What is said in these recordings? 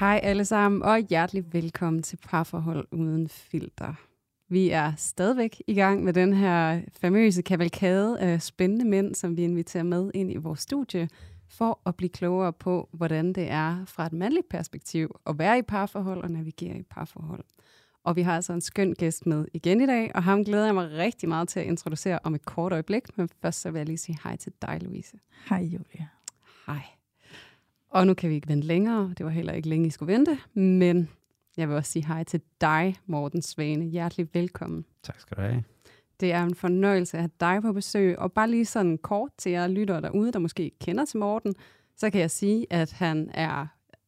Hej alle sammen, og hjertelig velkommen til Parforhold Uden Filter. Vi er stadigvæk i gang med den her famøse kavalkade af spændende mænd, som vi inviterer med ind i vores studie, for at blive klogere på, hvordan det er fra et mandligt perspektiv at være i parforhold og navigere i parforhold. Og vi har altså en skøn gæst med igen i dag, og ham glæder jeg mig rigtig meget til at introducere om et kort øjeblik. Men først så vil jeg lige sige hej til dig, Louise. Hej Julia. Hej. Og nu kan vi ikke vente længere. Det var heller ikke længe, I skulle vente. Men jeg vil også sige hej til dig, Morten Svane. Hjertelig velkommen. Tak skal du have. Det er en fornøjelse at have dig på besøg. Og bare lige sådan kort til jer lyttere derude, der måske kender til Morten, så kan jeg sige, at han er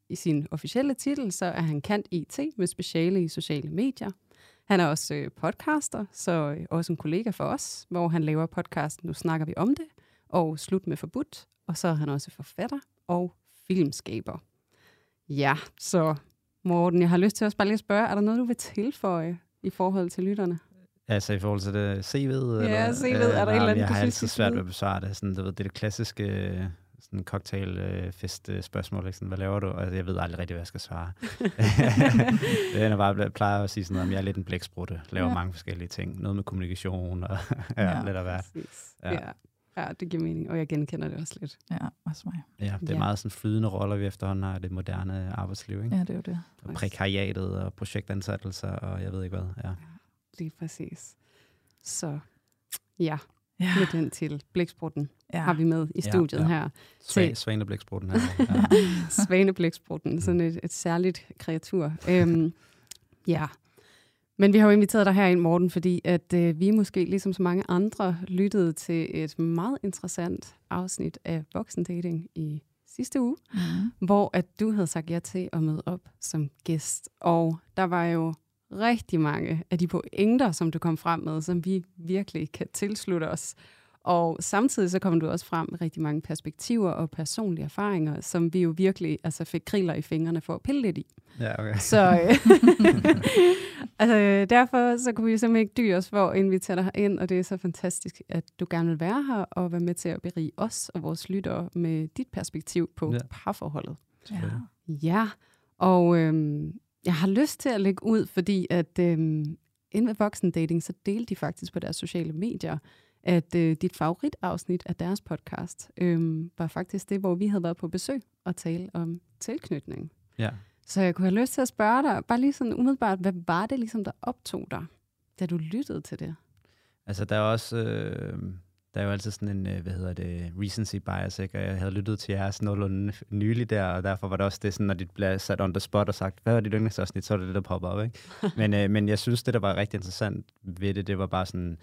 i sin officielle titel, så er han kant IT med speciale i sociale medier. Han er også øh, podcaster, så øh, også en kollega for os, hvor han laver podcasten Nu snakker vi om det, og Slut med forbudt. Og så er han også forfatter og filmskaber. Ja, så Morten, jeg har lyst til også bare lige at spørge, er der noget, du vil tilføje i forhold til lytterne? Altså i forhold til det CV'et? Ja, CV'et. Er der et eller andet, Jeg har altid svært ved at besvare det. Sådan, du ved, det er det klassiske øh, sådan cocktailfest spørgsmål. Ikke? Sådan, hvad laver du? Og jeg ved aldrig rigtig, hvad jeg skal svare. det er bare, jeg plejer at sige sådan noget, om jeg er lidt en blæksprutte. Laver Ja. mange forskellige ting. Noget med kommunikation og ja, Ja. lidt af hvert. Ja. Ja. Ja, det giver mening, og jeg genkender det også lidt. Ja, også mig. Ja, det er Ja. ja. meget sådan flydende roller, vi efterhånden har i det moderne arbejdsliv. Ikke? Ja, det er jo det. Og prekariatet og projektansættelser og jeg ved ikke hvad. Ja. Lige præcis. Så ja, Ja, med den til Blæksprutten ja. har vi med i Ja, studiet ja. her. Sva- Svaneblæksprutten her. Ja. Svaneblæksprutten, sådan et, et særligt kreatur. Øhm, ja. Men vi har jo inviteret dig herind, Morten, fordi at øh, vi måske, ligesom så mange andre, lyttede til et meget interessant afsnit af voksendating i sidste uge, Mm. hvor at du havde sagt ja til at møde op som gæst. Og der var jo rigtig mange af de pointer, som du kom frem med, som vi virkelig kan tilslutte os. Og samtidig så kom du også frem med rigtig mange perspektiver og personlige erfaringer, som vi jo virkelig altså, fik kriller i fingrene for at pille lidt i. ja, okay. Så øh, altså, derfor så kunne vi simpelthen ikke dyre os for at invitere dig ind, og det er så fantastisk, at du gerne vil være her og være med til at berige os og vores lyttere med dit perspektiv på ja. Parforholdet. Ja. Ja, og øhm, jeg har lyst til at lægge ud, fordi at øhm, inden ved voksendating, så delte de faktisk på deres sociale medier, at øh, dit favoritafsnit af deres podcast øhm, var faktisk det, hvor vi havde været på besøg og tale om tilknytning. Ja. Så jeg kunne have lyst til at spørge dig, bare lige sådan umiddelbart, hvad var det ligesom, der optog dig, da du lyttede til det? Altså, der er også... Øh, der er jo altid sådan en, øh, hvad hedder det, recency bias, ikke? Og jeg havde lyttet til jeres nogenlunde nylig der, og derfor var det også det sådan, når de blev sat on the spot og sagt, hvad var dit yndlingsafsnit, så var det det, der popper op, ikke? men, øh, men jeg synes, det, der var rigtig interessant ved det, det var bare sådan,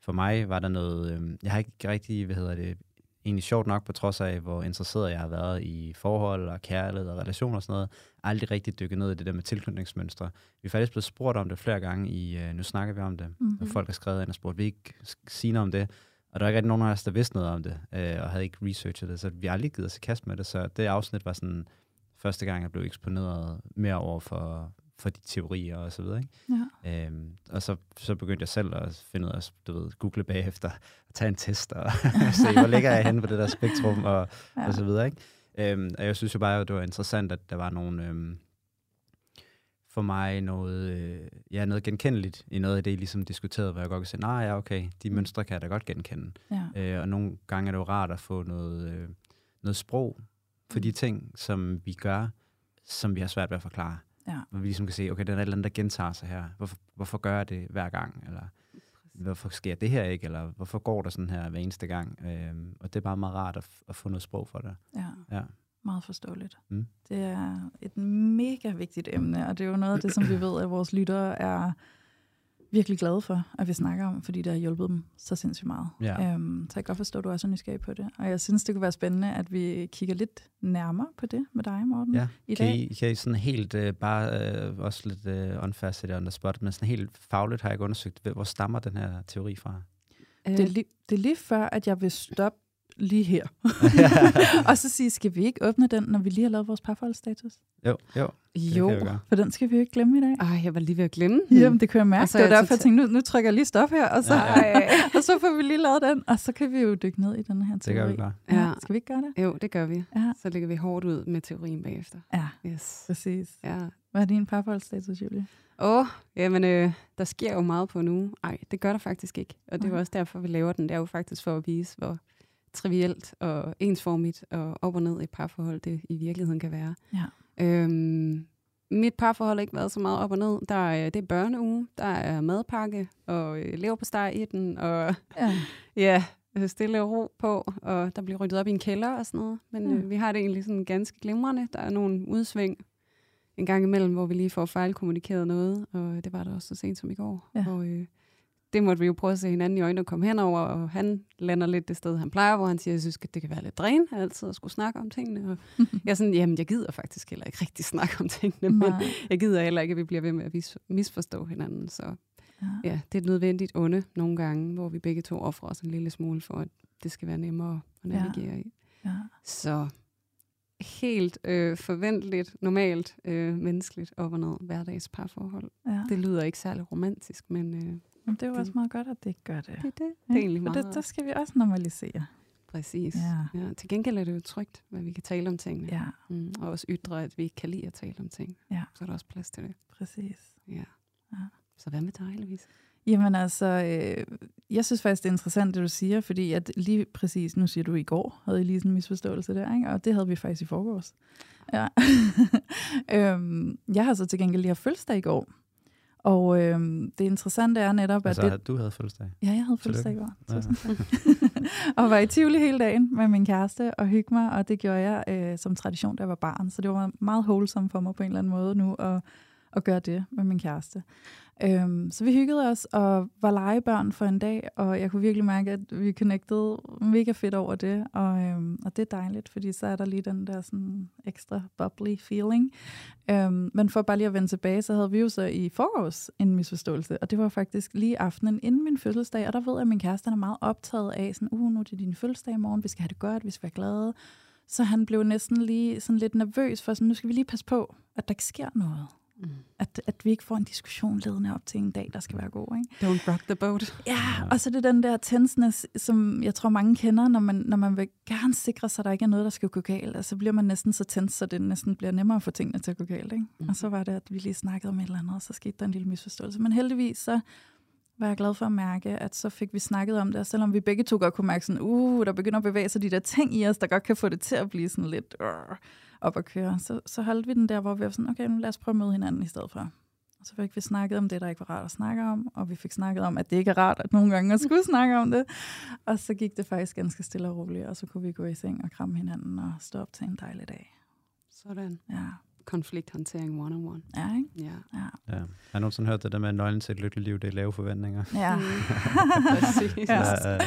for mig var der noget, øh, jeg har ikke rigtig, hvad hedder det, egentlig sjovt nok, på trods af, hvor interesseret jeg har været i forhold og kærlighed og relationer og sådan noget, aldrig rigtig dykket ned i det der med tilknytningsmønstre. Vi er faktisk blevet spurgt om det flere gange i, øh, nu snakker vi om det, Mhm. og folk har skrevet ind og spurgt, vil I ikke sige noget om det? Og der var ikke rigtig nogen af os, der vidste noget om det, øh, og havde ikke researchet det, så vi har aldrig givet os i kast med det. Så det afsnit var sådan første gang, jeg blev eksponeret mere over for, for de teorier og så videre. Ikke? Ja. Øhm, og så, så begyndte jeg selv at finde ud af, du ved, google bagefter, og tage en test og se, hvor ligger jeg henne på det der spektrum og, Ja. og så videre. Ikke? Øhm, og jeg synes jo bare, at det var interessant, at der var nogle, øhm, for mig noget, øh, ja, noget genkendeligt i noget af det, I ligesom diskuterede, hvor jeg godt kan sige, nej, ja, okay, de mønstre kan jeg da godt genkende. Ja. Øh, og nogle gange er det jo rart at få noget, øh, noget sprog for de ting, som vi gør, som vi har svært ved at forklare. Ja. Hvor vi ligesom kan se, okay, der er et eller andet, der gentager sig her. Hvorfor, hvorfor gør jeg det hver gang? Eller hvorfor sker det her ikke? Eller hvorfor går der sådan her hver eneste gang? Øhm, og det er bare meget rart at, at få noget sprog for det. ja. Ja. Meget forståeligt. Mm. Det er et mega vigtigt emne, og det er jo noget af det, som vi ved, at vores lyttere er virkelig glade for, at vi snakker om, fordi det har hjulpet dem så sindssygt meget. Ja. Øhm, så jeg kan godt forstå, at du er så nysgerrig på det. Og jeg synes, det kunne være spændende, at vi kigger lidt nærmere på det med dig, Morten, Ja, i kan dag. I, kan I sådan helt, øh, bare øh, også lidt øh, unfacet on the spot, men sådan helt fagligt har jeg ikke undersøgt, hvor stammer den her teori fra? Øh, Det, er lige, det er lige før, at jeg vil stoppe lige her. og så sige, skal vi ikke åbne den, når vi lige har lavet vores parforholdsstatus? jo, jo. Det jo. For den skal vi jo ikke glemme i dag. Ej, jeg var lige ved at glemme den. Jamen, det kan jeg mærke. Og så det var jeg derfor, jeg tænkte, nu, nu trykker jeg lige stop her, og så, Ja. og så får vi lige lavet den, og så kan vi jo dykke ned i den her Det teori. gør vi bare. Ja. Ja. Skal vi ikke gøre det? Jo, det gør vi. Ja, Så lægger vi hårdt ud med teorien bagefter. ja Yes. præcis. Ja. Hvad er din parforholdsstatus, Julie? Åh, oh, jamen, øh, der sker jo meget på nu. Nej, det gør der faktisk ikke. Og det er jo også derfor, vi laver den. Det er jo faktisk for at vise, hvor trivielt og ensformigt og op og ned i et parforhold det i virkeligheden kan være. Ja. Øhm, mit parforhold har ikke været så meget op og ned. Der er, det er børneuge, der er madpakke og øh, leverpostej i den, og Ja. ja, øh, stille og ro på, og der bliver ryddet op i en kælder og sådan noget. Men Ja. øh, vi har det egentlig sådan ganske glimrende. Der er nogle udsving en gang imellem, hvor vi lige får fejlkommunikeret noget, og det var der også så sent som i går. Ja. Hvor, øh, det måtte vi jo prøve at se hinanden i øjnene og komme henover, og han lander lidt det sted, han plejer, hvor han siger, jeg synes, at det kan være lidt dræn altid at skulle snakke om tingene. Og jeg er sådan, jamen, jeg gider faktisk heller ikke rigtig snakke om tingene, men Nej. jeg gider heller ikke, at vi bliver ved med at misforstå hinanden. Så Ja. ja, det er et nødvendigt onde nogle gange, hvor vi begge to offrer os en lille smule for, at det skal være nemmere at Ja. navigere i. Ja. Så helt øh, forventeligt, normalt, øh, menneskeligt op og ned hverdags parforhold. Ja. Det lyder ikke særlig romantisk, men øh, Men det er jo også meget godt, at det ikke gør det. det, det, det Ja, er egentlig og meget det, der skal vi også normalisere. præcis. Ja. Ja, til gengæld er det jo trygt, at vi kan tale om tingene. Ja, Mm, og også ytre, at vi ikke kan lide at tale om ting. Ja. Så er der også plads til det. præcis. Ja. Ja. Så hvad med dig, Louise? Jamen altså, øh, jeg synes faktisk, det er interessant, det du siger, fordi at lige præcis, nu siger du i går, havde I lige sådan en misforståelse der, ikke? og det havde vi faktisk i forgårs. Ja. øhm, jeg har så til gengæld lige haft fødselsdag i går, og øhm, det interessante er netop, at Altså, det... at du havde fødselsdag. Ja, jeg havde fødselsdag i går. Ja. Og var i Tivoli hele dagen med min kæreste og hygge mig, og det gjorde jeg øh, som tradition, da jeg var barn. Så det var meget wholesome for mig på en eller anden måde nu at, at gøre det med min kæreste. Øhm, så vi hyggede os og var legebørn for en dag, og jeg kunne virkelig mærke, at vi connected mega fedt over det. Og, øhm, og det er dejligt, fordi så er der lige den der sådan ekstra bubbly feeling. Øhm, men for bare lige at vende tilbage, så havde vi jo så i forårs en misforståelse, og det var faktisk lige aftenen inden min fødselsdag, og der ved jeg, at min kæreste er meget optaget af, sådan, uh, nu er det din fødselsdag i morgen, vi skal have det godt, vi skal være glade. Så han blev næsten lige sådan lidt nervøs for, sådan, nu skal vi lige passe på, at der ikke sker noget. Mm. At, at vi ikke får en diskussion ledende op til en dag, der skal være god. Ikke? Don't rock the boat. Ja, og så er det den der tenseness, som jeg tror mange kender, når man, når man vil gerne sikre sig, at der ikke er noget, der skal gå galt. Og så bliver man næsten så tens, så det næsten bliver nemmere at få tingene til at gå galt. Ikke? Mhm. Og så var det, at vi lige snakkede om et eller andet, og så skete der en lille misforståelse. Men heldigvis så var jeg glad for at mærke, at så fik vi snakket om det, og selvom vi begge to godt kunne mærke sådan, uh, der begynder at bevæge sig de der ting i os, der godt kan få det til at blive sådan lidt uh, op at køre, så, så holdt vi den der, hvor vi var sådan, okay, nu lad os prøve at møde hinanden i stedet for. Og så fik vi snakket om det, der ikke var rart at snakke om, og vi fik snakket om, at det ikke er rart at nogle gange at skulle snakke om det. Og så gik det faktisk ganske stille og roligt, og så kunne vi gå i seng og kramme hinanden og stå op til en dejlig dag. Sådan. Ja, Konflikthåndtering one-on-one. ja ikke? Ja. Ja. Ja. Har du nogensinde hørt det der med, at nøglen til et lykkeligt liv, det er lave forventninger? Ja. Mm. Præcis. Ja. Ja, øh,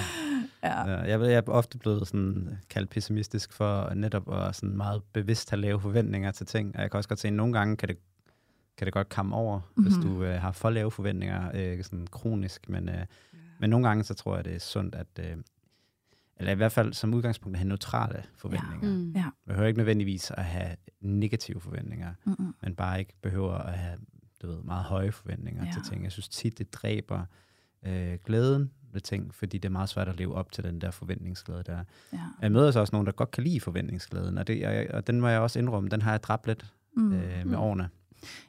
ja. ja, jeg, ved, jeg er ofte blevet sådan kaldt pessimistisk for netop at sådan meget bevidst have lave forventninger til ting. Og jeg kan også godt se, at nogle gange kan det, kan det godt komme over, mm-hmm. hvis Mhm. du øh, har for lave forventninger, øh, sådan kronisk. Men, øh, men nogle gange, så tror jeg, det er sundt, at, øh, eller i hvert fald som udgangspunkt, at have neutrale forventninger. Mm. Ja. Man behøver ikke nødvendigvis at have negative forventninger, Mm-mm. men bare ikke behøver at have du ved, meget høje forventninger Ja. til ting. Jeg synes tit, det dræber øh, glæden ved ting, fordi det er meget svært at leve op til den der forventningsglæde der. Ja. Jeg møder så også nogen, der godt kan lide forventningsglæden, og, det, og, og den må jeg også indrømme, den har jeg dræbt lidt Mm. øh, med årene.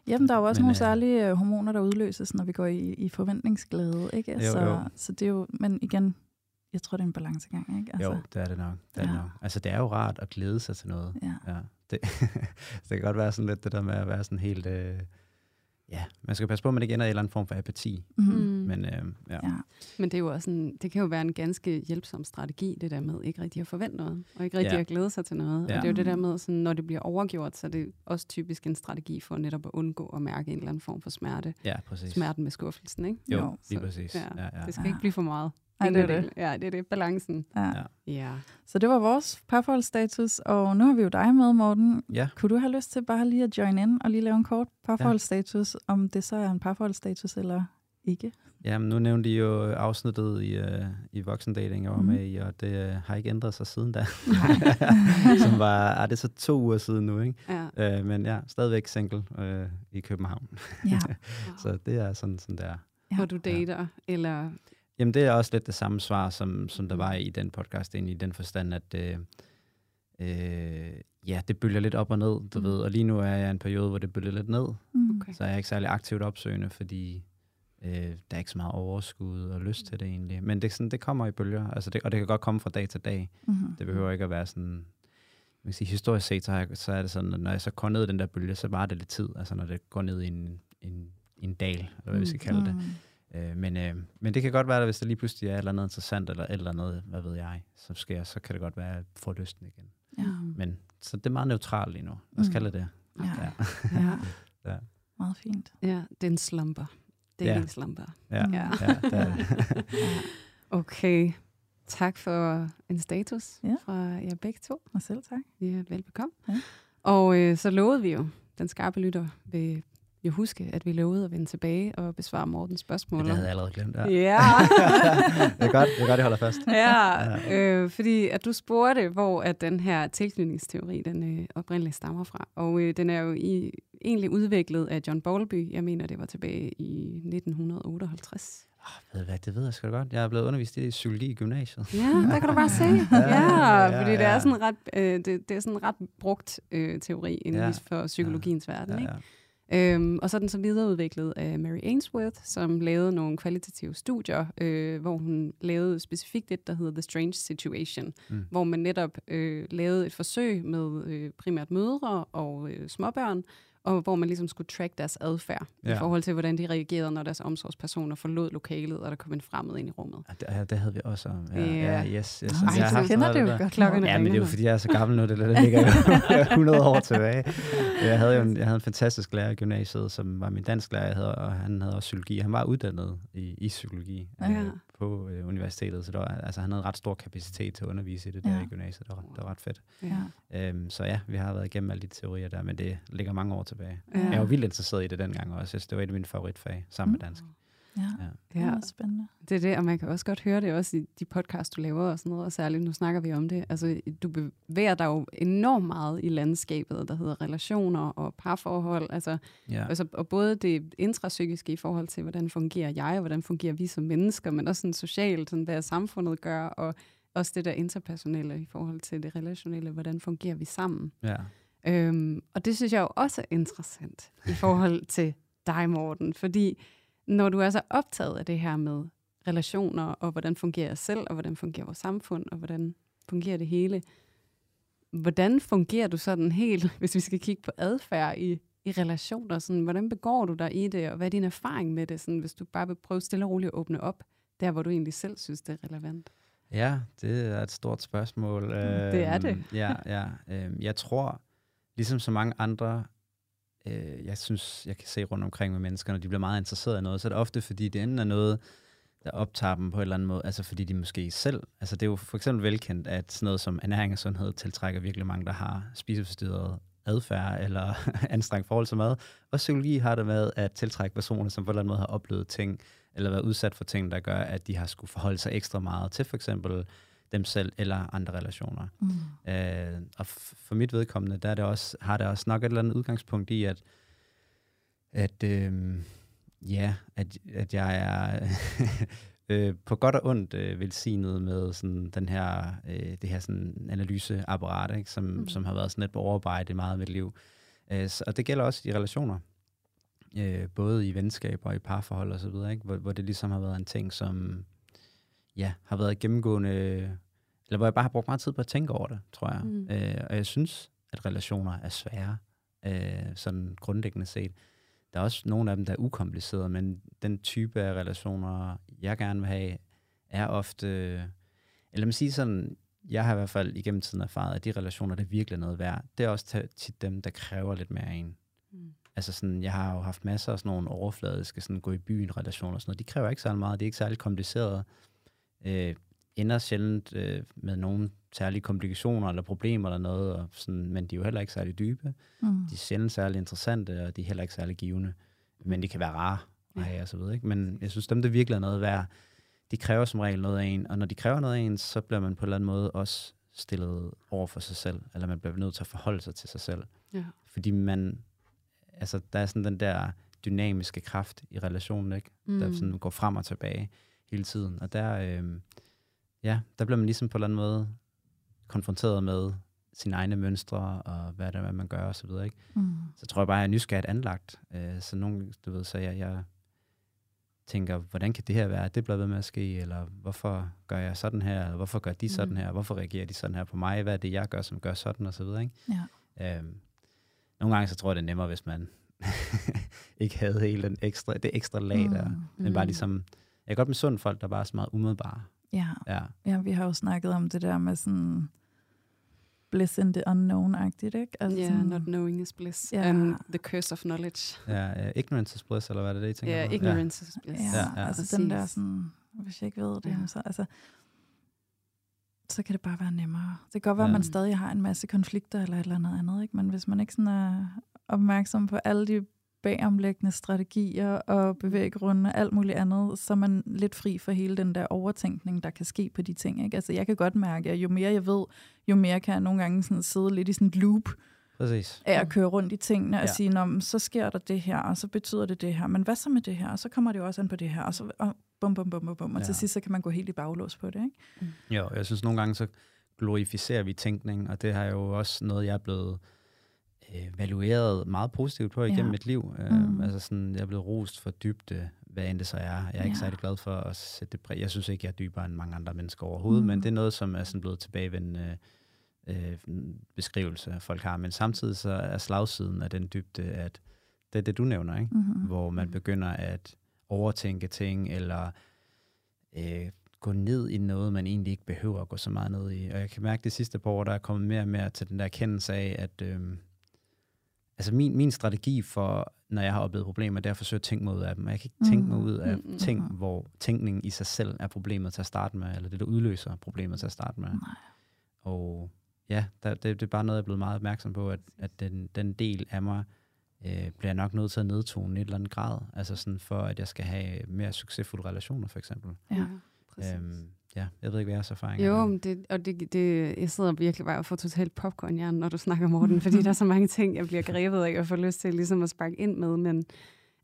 Jamen, der er jo også Men, nogle øh, særlige øh, hormoner, der udløses, når vi går i, i forventningsglæde, ikke? Jo, så, jo. så det er jo, men igen, jeg tror, det er en balancegang, ikke? Altså, jo, det er det nok. Det, er det Ja. nok. Altså, det er jo rart at glæde sig til noget. Ja. Ja, det, det kan godt være sådan lidt det der med at være sådan helt... Øh, ja, man skal passe på, at man ikke ender i en eller anden form for apati. Mm. Mm. Men øh, ja. Ja. Men det, er jo også en, det kan jo være en ganske hjælpsom strategi, det der med ikke rigtig at forvente noget, og ikke rigtig Ja. at glæde sig til noget. Ja. Og det er jo det der med, sådan, når det bliver overgjort, så er det også typisk en strategi for netop at undgå at mærke en eller anden form for smerte. ja, præcis. Smerten med skuffelsen, ikke? Jo, Jo, lige så- præcis. ja. Ja, ja. Det skal Ja. ikke blive for meget. Ej, det er det. Ja, det er det. Balancen. Ja. Ja. Ja. Så det var vores parforholdsstatus, og nu har vi jo dig med, Morten. ja. Kunne du have lyst til bare lige at join in og lige lave en kort parforholdsstatus, om det så er en parforholdsstatus eller ikke? Jamen, nu nævnte I jo afsnittet i, uh, i voksendating, jeg var Mhm. med i, og det uh, har ikke ændret sig siden da. Som var, er det så to uger siden nu, ikke? ja. Uh, men ja, stadigvæk single uh, i København. Ja. Så det er sådan, sådan der. Ja. Hvor du dater, eller... Jamen, det er også lidt det samme svar, som, som der var i den podcast, egentlig i den forstand, at øh, øh, ja, det bølger lidt op og ned, du Mm. ved. Og lige nu er jeg i en periode, hvor det bølger lidt ned, Mm. Okay. så jeg er ikke særlig aktivt opsøgende, fordi øh, der er ikke så meget overskud og lyst til det egentlig. Men det, er sådan, det kommer i bølger, altså det, og det kan godt komme fra dag til dag. Mm. Det behøver ikke at være sådan... Man kan sige, historisk set, så, har jeg, så er det sådan, at når jeg så går ned i den der bølge, så var det lidt tid. Altså når det går ned i en, en, en dal, eller hvad vi skal kalde det. Øh, men, øh, men det kan godt være, at hvis der lige pludselig er et eller andet interessant, eller et eller andet, hvad ved jeg, så sker, så kan det godt være, at jeg får lysten igen. Ja. Men så det er meget neutralt lige nu. Lad os Mm. kalde det det. Ja. Ja. Ja. Ja. Meget fint. ja, det er en slumper. Det er Ja. en slumper. Ja. Ja. ja det er det. Okay. Tak for en status Ja. fra jer begge to. Og selv tak. Ja, velbekomme. Ja. Og øh, så lovede vi jo, den skarpe lytter vil jo huske, at vi lovede at vende tilbage og besvare Mortens spørgsmål. Men det havde jeg allerede glemt. Ja. Ja. det er godt, det er godt, jeg holder fast. ja, øh, fordi at du spurgte, hvor at den her tilknytningsteori, den øh, oprindeligt stammer fra. Og øh, den er jo i, egentlig udviklet af John Bowlby. Jeg mener, det var tilbage i 1958. Ved du hvad, det ved jeg sgu godt. Jeg er blevet undervist i psykologi i gymnasiet. Ja, der kan du bare se. Ja, Ja, ja, fordi det ja. er sådan ret, øh, det, det er sådan en ret brugt øh, teori inden Ja, ja. for psykologiens verden. Ja, Ikke? Øhm, og så er den så videreudviklet af Mary Ainsworth, som lavede nogle kvalitative studier, øh, hvor hun lavede specifikt det, der hedder The Strange Situation, mm. hvor man netop øh, lavede et forsøg med øh, primært mødre og øh, småbørn, og hvor man ligesom skulle track deres adfærd ja. I forhold til, hvordan de reagerede, når deres omsorgspersoner forlod lokalet, og der kom en fremmed ind i rummet. Ja, det, det havde vi også. om. Ja, Ja. ja, yes, yes. Ej, Altså, jeg har kender noget det af jo der. godt. Klokkerne Ja, men det er jo fordi, jeg er så gammel nu, det der ligger jo 100 år tilbage. Jeg havde jo en, jeg havde en fantastisk lærer i gymnasiet, som var min dansklærer, jeg havde, og han havde også psykologi. Han var uddannet i, i psykologi Ja. øh, på øh, universitetet, så det var, altså, han havde ret stor kapacitet til at undervise i det der Ja. i gymnasiet. Det var, det var ret fedt. Ja. Øhm, så ja, vi har været igennem alle de teorier der, men det ligger mange år tilbage. Ja. Jeg var vildt interesseret i det dengang også. Jeg synes, det var et af mine favoritfag, sammen med dansk. Ja, Ja. det er spændende. Det er det, og man kan også godt høre det også i de podcast, du laver og sådan noget, og særligt nu snakker vi om det. Altså, du bevæger dig jo enormt meget i landskabet, der hedder relationer og parforhold, altså, Ja. altså og både det intrapsykiske i forhold til, hvordan fungerer jeg, og hvordan fungerer vi som mennesker, men også sådan socialt, sådan, hvad samfundet gør, og også det der interpersonelle i forhold til det relationelle, hvordan fungerer vi sammen. ja. Øhm, og det synes jeg jo også er interessant i forhold til dig, Morten, fordi når du er så optaget af det her med relationer, og hvordan fungerer jeg selv, og hvordan fungerer vores samfund, og hvordan fungerer det hele, hvordan fungerer du sådan helt, hvis vi skal kigge på adfærd i, i relationer, sådan, hvordan begår du dig i det, og hvad er din erfaring med det, sådan, hvis du bare vil prøve stille og roligt at åbne op, der hvor du egentlig selv synes, det er relevant? Ja, det er et stort spørgsmål. Det er det. Øhm, Ja, ja. Øhm, Jeg tror, ligesom så mange andre, øh, jeg synes, jeg kan se rundt omkring med mennesker, når de bliver meget interesseret i noget, så er det ofte, fordi det enten er noget, der optager dem på en eller anden måde, altså fordi de måske selv, altså det er jo for eksempel velkendt, at sådan noget som ernæring og sundhed tiltrækker virkelig mange, der har spiseforstyrret adfærd eller anstrengt forhold til mad. Og psykologi har det med at tiltrække personer, som på en eller anden måde har oplevet ting, eller været udsat for ting, der gør, at de har skulle forholde sig ekstra meget til for eksempel dem selv eller andre relationer. Mm. Øh, og for mit vedkommende, der er det også, har det også nok et eller andet udgangspunkt i, at, at øh, ja, at, at jeg er øh, på godt og ondt øh, velsignet med sådan den her, øh, det her sådan analyseapparat, ikke, som, Mm. som har været sådan lidt på overarbejde meget af mit liv. Øh, så, og det gælder også i relationer. Øh, både i venskaber og i parforhold og så videre, ikke? Hvor, hvor det ligesom har været en ting, som ja, har været gennemgående, eller hvor jeg bare har brugt meget tid på at tænke over det, tror jeg. Mm. Øh, og jeg synes, at relationer er svære, øh, sådan grundlæggende set. der er også nogle af dem, der er ukomplicerede, men den type af relationer, jeg gerne vil have, er ofte, eller man siger sådan, jeg har i hvert fald igennem tiden erfaret, at de relationer, der virkelig er noget værd, det er også tit dem, der kræver lidt mere af en. Mm. Altså sådan, jeg har jo haft masser af sådan nogle overfladiske, sådan gå i byen relationer og sådan noget. De kræver ikke særlig meget, de er ikke særlig komplicerede. Øh, ender sjældent øh, med nogle særlige komplikationer eller problemer eller noget, og sådan, men de er jo heller ikke særlig dybe. Mm. De er sjældent særlig interessante, og de er heller ikke særlig givende. Men de kan være rare have og så videre. Ikke? Men jeg synes, dem, der virkelig er noget værd, de kræver som regel noget af en, og når de kræver noget af en, så bliver man på en eller anden måde også stillet over for sig selv, eller man bliver nødt til at forholde sig til sig selv. Ja. Fordi man, altså der er sådan den der dynamiske kraft i relationen, ikke? Mm. der sådan går frem og tilbage hele tiden, og der, øh, ja, der bliver man ligesom på en eller anden måde konfronteret med sine egne mønstre, og hvad det er, man gør, og så videre, ikke? Mm. Så tror jeg bare, at jeg er nysgerrigt anlagt. Øh, så nogen, du ved, så jeg, jeg tænker, hvordan kan det her være, at det bliver ved med at ske, eller hvorfor gør jeg sådan her, eller hvorfor gør de sådan mm. her, hvorfor reagerer de sådan her på mig, hvad er det, jeg gør, som gør sådan, og så videre, ikke? Ja. Øhm, nogle gange så tror jeg, det er nemmere, hvis man ikke havde hele den ekstra, det ekstra lag der, mm. men bare mm. ligesom, jeg kan godt med sund folk, der bare er så meget umiddelbare. Ja. ja. ja, vi har jo snakket om det der med sådan, bliss in the unknown-agtigt, ikke? Altså yeah, sådan, not knowing is bliss. Yeah. And the curse of knowledge. Ja, uh, ignorance is bliss, eller hvad er det, I tænker yeah, på? ignorance is bliss. Ja, ja, ja. altså Præcis. den der sådan, hvis jeg ikke ved det, ja. så, altså, så kan det bare være nemmere. Det kan godt være, ja. at man stadig har en masse konflikter eller et eller andet andet, ikke? men hvis man ikke sådan er opmærksom på alle de bagomlæggende strategier og bevæggrunde og alt muligt andet, så er man lidt fri for hele den der overtænkning, der kan ske på de ting. Ikke? Altså jeg kan godt mærke, at jo mere jeg ved, jo mere kan jeg nogle gange sådan sidde lidt i sådan et loop, Præcis. af at køre rundt i tingene og ja. sige, Nå, så sker der det her, og så betyder det det her. Men hvad så med det her? Og så kommer det jo også an på det her. Og så og bum, bum, bum, bum, bum. Og ja. til sidst, så kan man gå helt i baglås på det. Ikke? Mm. Jo, jeg synes nogle gange, så glorificerer vi tænkning, og det har jo også noget, jeg er blevet øh, valueret meget positivt på igennem ja. mit liv. Øh, mm. Altså sådan, jeg er blevet rost for dybde, hvad end det så er. Jeg er ja. ikke særlig glad for at sætte det præg. Jeg synes ikke, jeg er dybere end mange andre mennesker overhovedet, mm. men det er noget, som er sådan blevet tilbagevendende øh, beskrivelse, folk har. Men samtidig så er slagsiden af den dybde, at det er det, du nævner, ikke? Mm-hmm. hvor man begynder at overtænke ting, eller øh, gå ned i noget, man egentlig ikke behøver at gå så meget ned i. Og jeg kan mærke, at det sidste par år, der er kommet mere og mere til den der kendelse af, at øh, altså min, min strategi for, når jeg har oplevet problemer, det er at forsøge at tænke mig ud af dem. Jeg kan ikke tænke mig mm. ud af mm, ting, mm. hvor tænkningen i sig selv er problemet til at starte med, eller det, der udløser problemet til at starte med. Nej. Og ja, der, det, det er bare noget, jeg er blevet meget opmærksom på, at, at den, den del af mig øh, bliver nok nødt til at nedtone i et eller andet grad, altså sådan for, at jeg skal have mere succesfulde relationer, for eksempel. Ja, præcis. Øhm, ja, jeg ved ikke, hvad jeres erfaring er. Jo, det, og det, det, jeg sidder virkelig bare og får totalt popcorn når du snakker, Morten, fordi der er så mange ting, jeg bliver grebet af og får lyst til ligesom at sparke ind med, men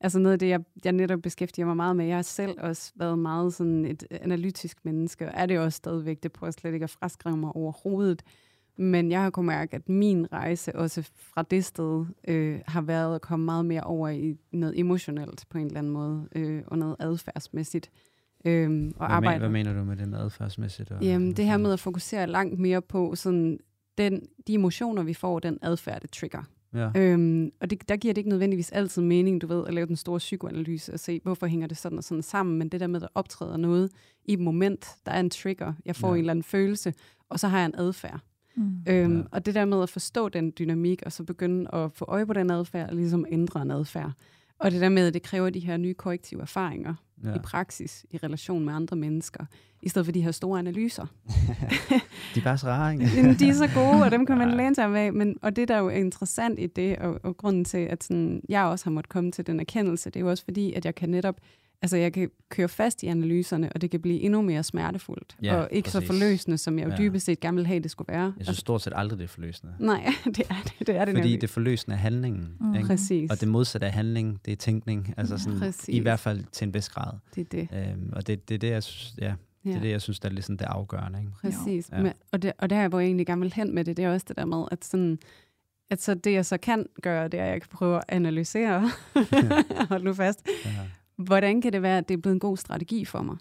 altså noget af det, jeg, jeg netop beskæftiger mig meget med, jeg har selv også været meget sådan et analytisk menneske, og er det også stadigvæk, det prøver slet ikke at fraskrive mig overhovedet, men jeg har kunnet mærke, at min rejse også fra det sted øh, har været at komme meget mere over i noget emotionelt på en eller anden måde, øh, og noget adfærdsmæssigt. Øhm, og hvad, arbejde. Men, hvad mener du med det med adfærdsmæssigt? Og, Jamen, det her med at fokusere langt mere på sådan, den, de emotioner, vi får, den adfærd, det trigger. Ja. Øhm, og det, der giver det ikke nødvendigvis altid mening, du ved, at lave den store psykoanalyse og se, hvorfor hænger det sådan og sådan sammen, men det der med, at der optræder noget i et moment, der er en trigger, jeg får ja. en eller anden følelse, og så har jeg en adfærd. Mm. Øhm, ja. Og det der med at forstå den dynamik, og så begynde at få øje på den adfærd, og ligesom ændre en adfærd. Og det der med, at det kræver de her nye korrektive erfaringer ja. i praksis, i relation med andre mennesker, i stedet for de her store analyser. de er bare så rare, ikke? de er så gode, og dem kan man læne sig af. Men, og det, der er jo interessant i det, og, og grunden til, at sådan, jeg også har måttet komme til den erkendelse, det er jo også fordi, at jeg kan netop altså jeg kan køre fast i analyserne, og det kan blive endnu mere smertefuldt, ja, og ikke præcis. så forløsende, som jeg jo ja. dybest set gerne vil have, det skulle være. Jeg synes altså, stort set aldrig, det er forløsende. Nej, det er det, det, er det Fordi nemlig. det forløsende er handlingen. Mm. Ikke? Præcis. Og det modsatte af handling, det er tænkning. Altså sådan, I hvert fald til en vis grad. Det er det. Øhm, og det, det er det, jeg synes, ja, det er det, jeg synes, der er ligesom det afgørende. Ikke? Præcis. Ja. Men, og, det, og der, hvor jeg egentlig gerne vil hen med det, det er også det der med, at sådan, at så det, jeg så kan gøre, det er, at jeg kan prøve at analysere. Hold nu fast. Ja hvordan kan det være, at det er blevet en god strategi for mig?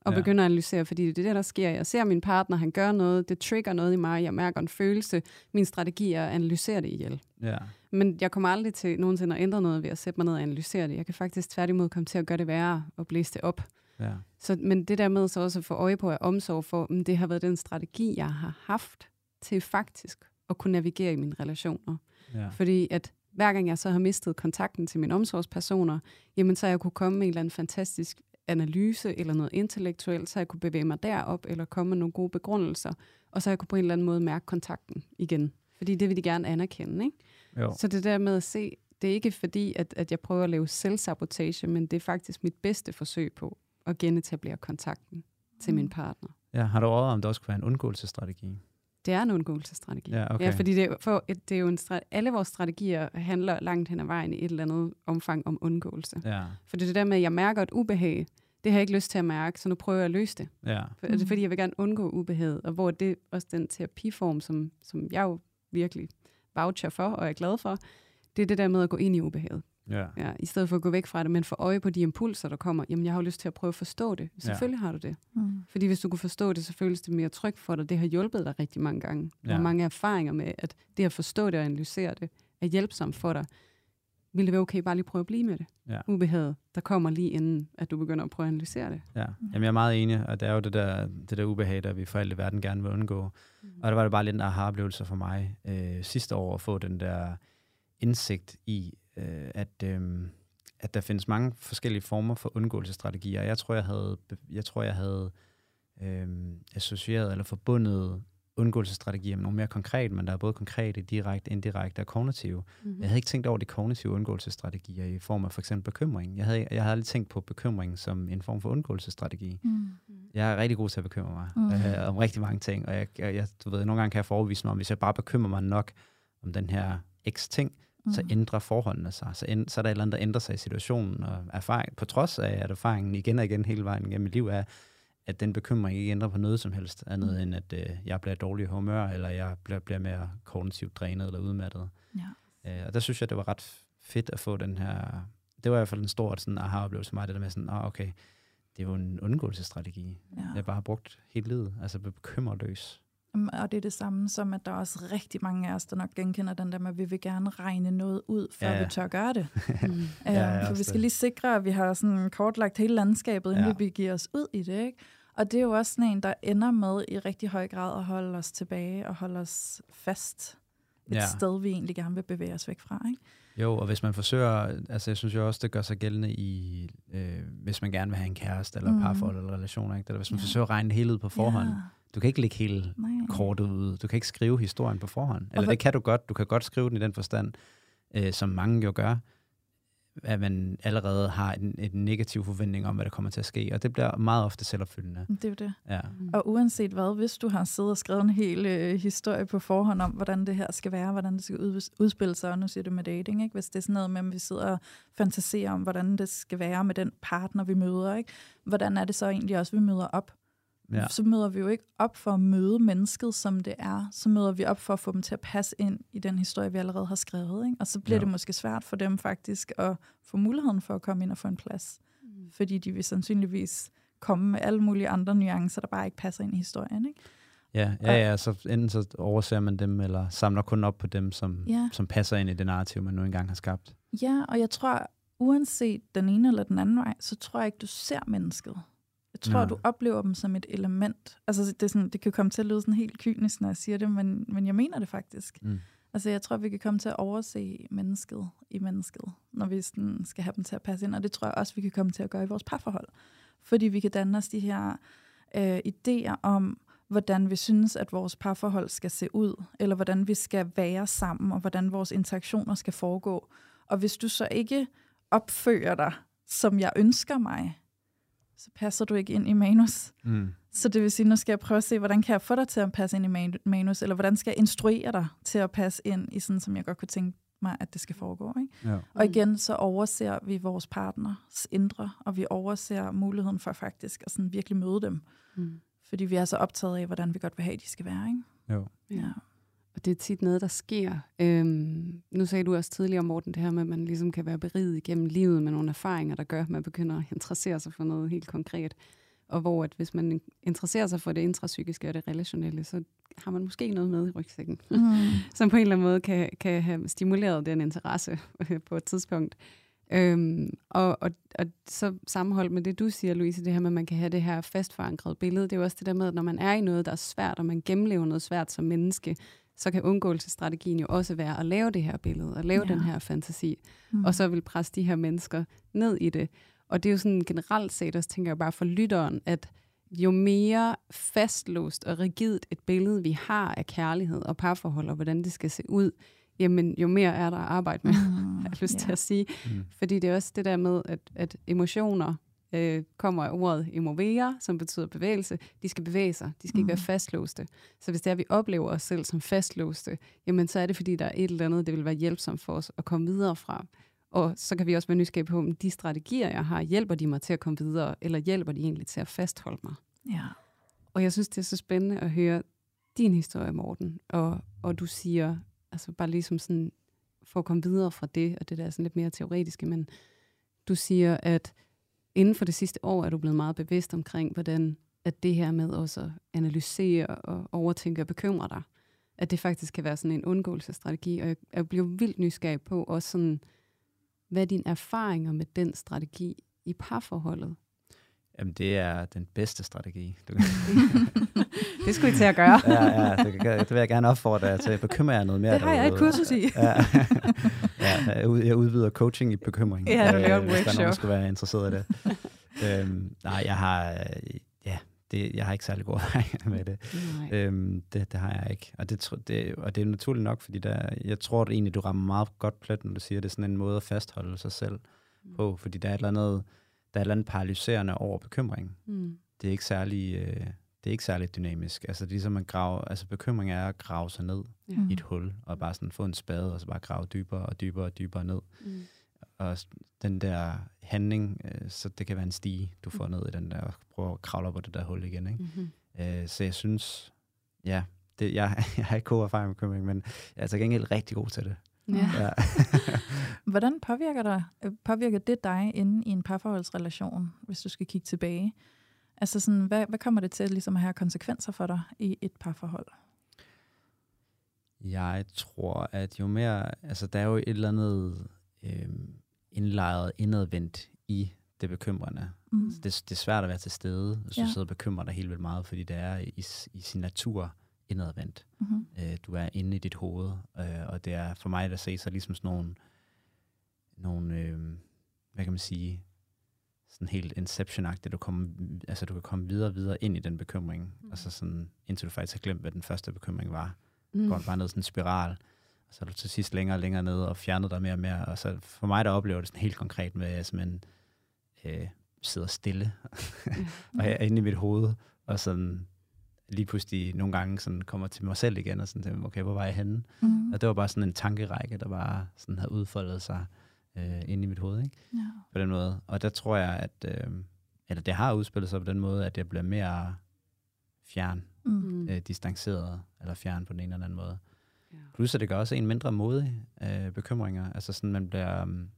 Og ja. begynde at analysere, fordi det er det, der sker. Jeg ser min partner, han gør noget, det trigger noget i mig, jeg mærker en følelse. Min strategi er at analysere det ihjel. Ja. Men jeg kommer aldrig til nogensinde at ændre noget ved at sætte mig ned og analysere det. Jeg kan faktisk tværtimod komme til at gøre det værre og blæse det op. Ja. Så, men det der med så også at få øje på at omsorg for, om det har været den strategi, jeg har haft til faktisk at kunne navigere i mine relationer. Ja. Fordi at hver gang jeg så har mistet kontakten til mine omsorgspersoner, jamen så jeg kunne komme med en eller anden fantastisk analyse eller noget intellektuelt, så jeg kunne bevæge mig derop eller komme med nogle gode begrundelser, og så jeg kunne på en eller anden måde mærke kontakten igen. Fordi det vil de gerne anerkende, ikke? Jo. Så det der med at se, det er ikke fordi, at, at jeg prøver at lave selvsabotage, men det er faktisk mit bedste forsøg på at genetablere kontakten til Mm. min partner. ja. Har du overvejet, om det også kunne være en undgåelsesstrategi? Det er en undgåelsesstrategi. Ja, okay. ja fordi det for, det er jo en strat- alle vores strategier handler langt hen ad vejen i et eller andet omfang om undgåelse. Ja, For det er det der med, at jeg mærker et ubehag, det har jeg ikke lyst til at mærke, så nu prøver jeg at løse det. ja, For, mm. Fordi, jeg vil gerne undgå ubehaget, og hvor det også den terapiform, som, som jeg jo virkelig voucher for, og er glad for, det er det der med at gå ind i ubehaget. Ja. Ja, I stedet for at gå væk fra det, men få øje på de impulser, der kommer. Jamen, jeg har jo lyst til at prøve at forstå det. Selvfølgelig har du det. Mm. Fordi hvis du kunne forstå det, så føles det mere trygt for dig. Det har hjulpet dig rigtig mange gange. Ja. har mange erfaringer med, at det at forstå det og analysere det, er hjælpsomt for dig. Vil det være okay bare lige prøve at blive med det? Ja. Ubehaget, der kommer lige inden, at du begynder at prøve at analysere det. Ja, Jamen, jeg er meget enig, og det er jo det der, det der ubehag, der vi for alt i verden gerne vil undgå. Mm. Og der var det bare lidt en aha-oplevelse for mig øh, sidste år at få den der indsigt i, øh, at, øh, at der findes mange forskellige former for undgåelsesstrategier. Jeg tror, jeg havde, jeg tror, jeg havde øh, associeret eller forbundet undgåelsesstrategier med nogle mere konkret, men der er både konkrete, direkte, indirekte og kognitive. Mm-hmm. Jeg havde ikke tænkt over de kognitive undgåelsesstrategier i form af for eksempel bekymring. Jeg havde, jeg havde aldrig tænkt på bekymring som en form for undgåelsesstrategi. Mm. Jeg er rigtig god til at bekymre mig Mm. mm. øh, om rigtig mange ting, og jeg, jeg, jeg, du ved, nogle gange kan jeg forevise mig om, hvis jeg bare bekymrer mig nok om den her x ting, mm. så Mm. ændrer forholdene sig. Så, end, så er der et eller andet, der ændrer sig i situationen, og erfaring, på trods af, at erfaringen igen og igen hele vejen gennem mit liv er, at den bekymring ikke ændrer på noget som helst, andet Mm. end at øh, jeg bliver dårlig humør, eller jeg bliver, bliver mere kognitivt drænet eller udmattet. Ja. Øh, og der synes jeg, det var ret fedt at få den her... Det var i hvert fald en stor sådan, aha-oplevelse for mig, det der med sådan, ah, okay, det er jo en undgåelsesstrategi. Ja. Jeg bare har brugt hele livet, altså bekymreløs. Jamen, Og det er det samme som, at der er også rigtig mange af os, der nok genkender den der med, at vi vil gerne regne noget ud, før Ja, ja. vi tør gøre det. Mm. Ja, Ja, ja, for vi skal det. lige sikre, at vi har sådan kortlagt hele landskabet, inden Ja. vi giver os ud i det. Ikke? Og det er jo også sådan en, der ender med i rigtig høj grad at holde os tilbage og holde os fast et Ja. sted, vi egentlig gerne vil bevæge os væk fra. Ikke? Jo, og hvis man forsøger, altså jeg synes jo også, det gør sig gældende i, øh, hvis man gerne vil have en kæreste, eller Mm. parforhold, eller relationer, ikke? Det er, hvis man Ja. forsøger at regne det hele ud på forhånd. Ja. Du kan ikke lægge hele Nej. kortet ud. Du kan ikke skrive historien på forhånd. Eller hvad- det kan du godt. Du kan godt skrive den i den forstand, øh, som mange jo gør, at man allerede har en, en negativ forventning om, hvad der kommer til at ske. Og det bliver meget ofte selvopfyldende. Det er jo det. Ja. Mm. Og uanset hvad, hvis du har siddet og skrevet en hel øh, historie på forhånd om, hvordan det her skal være, hvordan det skal ud, udspille sig, og nu siger du med dating, ikke? hvis det er sådan noget med, at vi sidder og fantaserer om, hvordan det skal være med den partner, vi møder, ikke? hvordan er det så egentlig også, vi møder op? Ja. Så møder vi jo ikke op for at møde mennesket, som det er. Så møder vi op for at få dem til at passe ind i den historie, vi allerede har skrevet. Ikke? Og så bliver Ja. det måske svært for dem faktisk at få muligheden for at komme ind og få en plads. Mm. Fordi de vil sandsynligvis komme med alle mulige andre nuancer, der bare ikke passer ind i historien. Ikke? Ja, ja, ja, så enten så overser man dem, eller samler kun op på dem, som, Ja. som passer ind i det narrativ, man nu engang har skabt. Ja, og jeg tror, uanset den ene eller den anden vej, så tror jeg ikke, du ser mennesket. Jeg tror, Nej. du oplever dem som et element. Altså, det, er sådan, det kan komme til at lyde sådan helt kynisk, når jeg siger det, men, men jeg mener det faktisk. Mm. Altså, jeg tror, vi kan komme til at overse mennesket i mennesket, når vi sådan skal have dem til at passe ind. Og det tror jeg også, vi kan komme til at gøre i vores parforhold. Fordi vi kan danne os de her øh, idéer om, hvordan vi synes, at vores parforhold skal se ud, eller hvordan vi skal være sammen, og hvordan vores interaktioner skal foregå. Og hvis du så ikke opfører dig, som jeg ønsker mig, så passer du ikke ind i manus. Mm. Så det vil sige, nu skal jeg prøve at se, hvordan kan jeg få dig til at passe ind i man- manus, eller hvordan skal jeg instruere dig til at passe ind i sådan, som jeg godt kunne tænke mig, at det skal foregå. Ikke? Ja. Og igen, så overser vi vores partners indre, og vi overser muligheden for faktisk at sådan virkelig møde dem. Mm. Fordi vi er så optaget af, hvordan vi godt vil have, at de skal være. Ikke? Jo. Ja. Det er tit noget, der sker. Øhm, nu sagde du også tidligere, Morten, det her med, at man ligesom kan være beriget igennem livet med nogle erfaringer, der gør, at man begynder at interessere sig for noget helt konkret. Og hvor at hvis man interesserer sig for det intrapsykiske og det relationelle, så har man måske noget med i rygsækken, Mm. som på en eller anden måde kan, kan have stimuleret den interesse øh, på et tidspunkt. Øhm, og, og, og så sammenholdt med det, du siger, Louise, det her med, at man kan have det her fastforankret billede, det er jo også det der med, at når man er i noget, der er svært, og man gennemlever noget svært som menneske, så kan undgåelsesstrategien jo også være at lave det her billede, og lave Ja. den her fantasi, Mm. og så vil presse de her mennesker ned i det. Og det er jo sådan generelt set, også tænker jeg bare for lytteren, at jo mere fastlåst og rigidt et billede, vi har af kærlighed og parforhold, og hvordan det skal se ud, jamen jo mere er der at arbejde med, Mm. har jeg lyst til Ja. at sige. Mm. Fordi det er også det der med, at, at emotioner øh, kommer ordet emovere, som betyder bevægelse. De skal bevæge sig, de skal mm. ikke være Mhm. fastlåste. Så hvis det er, vi oplever os selv som fastlåste, jamen så er det, fordi der er et eller andet, det vil være hjælpsomt for os at komme videre fra. Og så kan vi også være nysgerrige på, om de strategier, jeg har, hjælper de mig til at komme videre, eller hjælper de egentlig til at fastholde mig? Ja. Og jeg synes, det er så spændende at høre din historie, Morten. Og, og du siger, altså bare ligesom sådan, for at komme videre fra det, og det der er sådan lidt mere teoretiske, men du siger, at inden for det sidste år er du blevet meget bevidst omkring, hvordan at det her med også at analysere og overtænke og bekymre dig, at det faktisk kan være sådan en undgåelsesstrategi. Og jeg, jeg bliver vildt nysgerrig på også sådan, hvad er dine erfaringer med den strategi i parforholdet? Jamen, det er den bedste strategi. Du, Det skulle I til at gøre. ja, ja, det, kan, det vil jeg gerne opfordre jer til. Bekymre jer noget mere Det har jeg et derude. kursus i. Ja, ja jeg, ud- jeg udvider coaching i bekymring. Ja, en hvis der er nogen, der skulle være interesseret i det. øhm, nej, jeg har, øh, ja, det, jeg har ikke særlig god erfaring med det. Nej. Øhm, det. Det har jeg ikke. Og det, det, og det er naturligt nok, fordi der, jeg tror at egentlig, du rammer meget godt plet, når du siger, at det er sådan en måde at fastholde sig selv på, fordi der er et eller andet, der er et eller andet paralyserende over bekymring. Mm. Det er ikke særlig, øh, det er ikke særlig dynamisk. Altså, det er ligesom at grave, altså bekymring er at grave sig ned Ja. Mm. i et hul, og bare sådan få en spade, og så bare grave dybere og dybere og dybere ned. Mm. Og den der handling, øh, så det kan være en stige, du får ned i den der, og prøver at kravle op på det der hul igen. Ikke? Mm-hmm. Øh, så jeg synes, ja, det, jeg, jeg har ikke god erfaring med bekymring, men jeg er til gengæld rigtig god til det. Ja. Ja. Hvordan påvirker, dig, øh, påvirker det dig inde i en parforholdsrelation, hvis du skal kigge tilbage? Altså sådan, hvad, hvad kommer det til ligesom at have konsekvenser for dig i et parforhold? Jeg tror, at jo mere, altså der er jo et eller andet øh, indlejret indadvendt i det bekymrende. Mm. Det, det er svært at være til stede, hvis ja. Du sidder og bekymrer dig helt vildt meget, fordi det er i, i sin natur indadvendt. Mm-hmm. Øh, du er inde i dit hoved, øh, og det er for mig at se så ligesom sådan nogle, nogle øh, hvad kan man sige, sådan helt inception-agtigt, du, kommer, altså, du kan komme videre og videre ind i den bekymring, mm. altså sådan, indtil du faktisk har glemt, hvad den første bekymring var. Mm. Går du bare ned i sådan en spiral, og så er du til sidst længere og længere ned og fjernet dig mere og mere. Og så for mig, der oplever det sådan helt konkret med, at jeg simpelthen øh, sidder stille, og jeg er inde i mit hoved, og sådan lige pludselig nogle gange sådan kommer til mig selv igen, og sådan tænker, okay, hvor var jeg henne? Mm. Og det var bare sådan en tankerække, der bare sådan havde udfoldet sig øh, inde i mit hoved, ikke? Ja. På den måde. Og der tror jeg, at øh, eller det har udspillet sig på den måde, at jeg bliver mere fjern, Mm. Øh, distanceret, eller fjern på den ene eller anden måde. Ja. Plus, at det gør også en mindre modig øh, bekymringer. Altså sådan, man bliver... Um,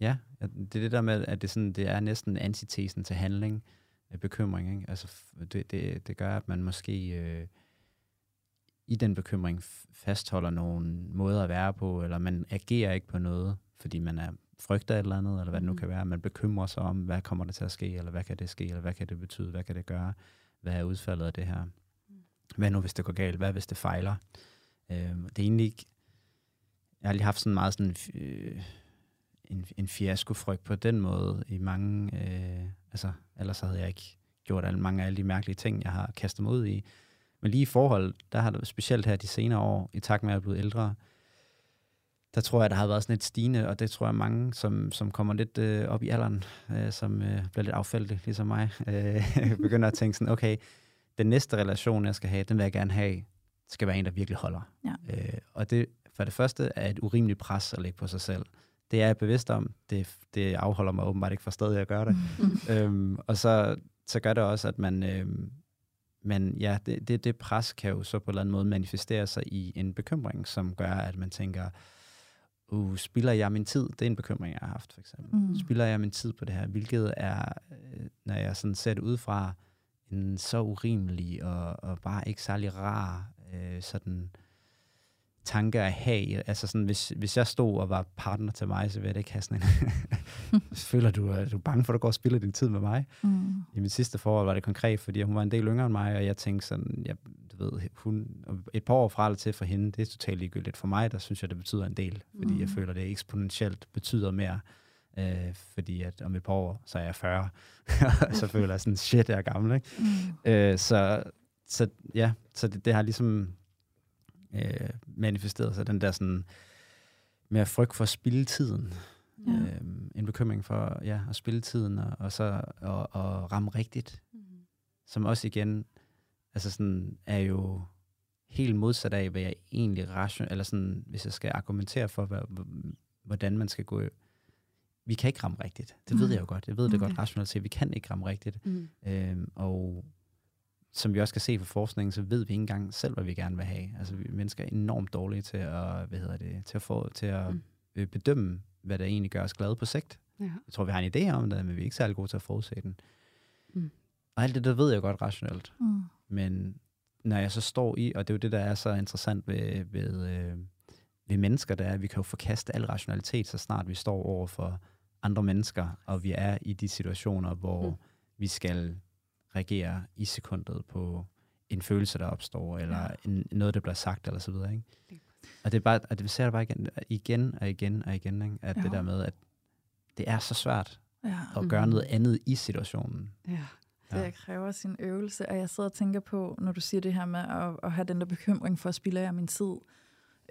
ja, det er det der med, at det, sådan, det er næsten antitesen til handling, øh, bekymring. Ikke? Altså, det, det, det gør, at man måske øh, i den bekymring fastholder nogle måder at være på, eller man agerer ikke på noget, fordi man er frygter et eller andet, eller hvad det nu Mhm. kan være. Man bekymrer sig om, hvad kommer der til at ske, eller hvad kan det ske, eller hvad kan det betyde, hvad kan det gøre, hvad er udfaldet af det her. Hvad nu, hvis det går galt? Hvad hvis det fejler? Øh, det er egentlig ikke... Jeg har lige haft sådan meget sådan øh, en, en fiaskofrygt på den måde i mange... Øh, altså, ellers havde jeg ikke gjort alle, mange af alle de mærkelige ting, jeg har kastet mig ud i. Men lige i forhold, der har det specielt her de senere år, i takt med at jeg er blevet ældre, der tror jeg, der har været sådan et stigende, og det tror jeg mange, som, som kommer lidt øh, op i alderen, øh, som øh, bliver lidt affældige, ligesom mig, øh, begynder at tænke sådan, okay, den næste relation, jeg skal have, den vil jeg gerne have, skal være en, der virkelig holder. Ja. Øh, og det for det første er et urimeligt pres at lægge på sig selv. Det er jeg bevidst om. Det, det afholder mig åbenbart ikke fra stadig at gøre det. øhm, og så, så gør det også, at man... Øhm, men ja, det, det, det pres kan jo så på en eller anden måde manifestere sig i en bekymring, som gør, at man tænker, uh, spilder jeg min tid? Det er en bekymring, jeg har haft, for eksempel. Mm. Spilder jeg min tid på det her? Hvilket er, øh, når jeg sådan ser det udefra, en så urimelig og, og bare ikke særlig rar øh, sådan tanke at have. Altså sådan, hvis, hvis jeg stod og var partner til mig, så ville jeg ikke have sådan en... Føler du, at du er bange for, at du går og spiller din tid med mig? Mm. I mit sidste forår var det konkret, fordi hun var en del yngre end mig, og jeg tænkte sådan, jeg, ved, hun, et par år fra eller til for hende, det er totalt ligegyldigt. For mig, der synes jeg, det betyder en del, fordi mm. jeg føler, det eksponentielt betyder mere. Øh, fordi at om et par år, så er jeg 40, så føler jeg sådan, shit, jeg er gammel, ikke? Mm. Øh, så, så ja, så det, det har ligesom øh, manifesteret sig, den der sådan mere frygt for at spille tiden. Ja. Øh, en bekymring for ja, at spille tiden, og, og så at, at ramme rigtigt. Mm. Som også igen, altså sådan, er jo helt modsat af, hvad jeg egentlig ration, eller sådan, hvis jeg skal argumentere for, hvad, hvordan man skal gå vi kan ikke ramme rigtigt. Det ved mm. jeg jo godt. Jeg ved det okay. godt rationelt set. Vi kan ikke ramme rigtigt. Mm. Øhm, og som vi også kan se fra forskningen, så ved vi ikke engang selv, hvad vi gerne vil have. Altså, vi mennesker er enormt dårlige til at, hvad hedder det, til at, få, til at mm. Øh, bedømme, hvad der egentlig gør os glade på sigt. Ja. Jeg tror, vi har en idé om det, men vi er ikke særlig gode til at forudse den. Mm. Og alt det, der ved jeg godt rationelt. Mm. Men når jeg så står i, og det er jo det, der er så interessant ved, ved, øh, ved mennesker, der er, at vi kan jo forkaste al rationalitet, så snart vi står over for andre mennesker, og vi er i de situationer, hvor mm. vi skal reagere i sekundet på en følelse, der opstår, eller ja. en, noget, der bliver sagt, eller så videre. Ikke? Og det er bare, at det ser det bare igen, igen og igen og igen, ikke? at ja. det der med, at det er så svært ja. at gøre mm. noget andet i situationen. Ja. Det kræver sin øvelse, og jeg sidder og tænker på, når du siger det her med at, at have den der bekymring for at spille af min tid.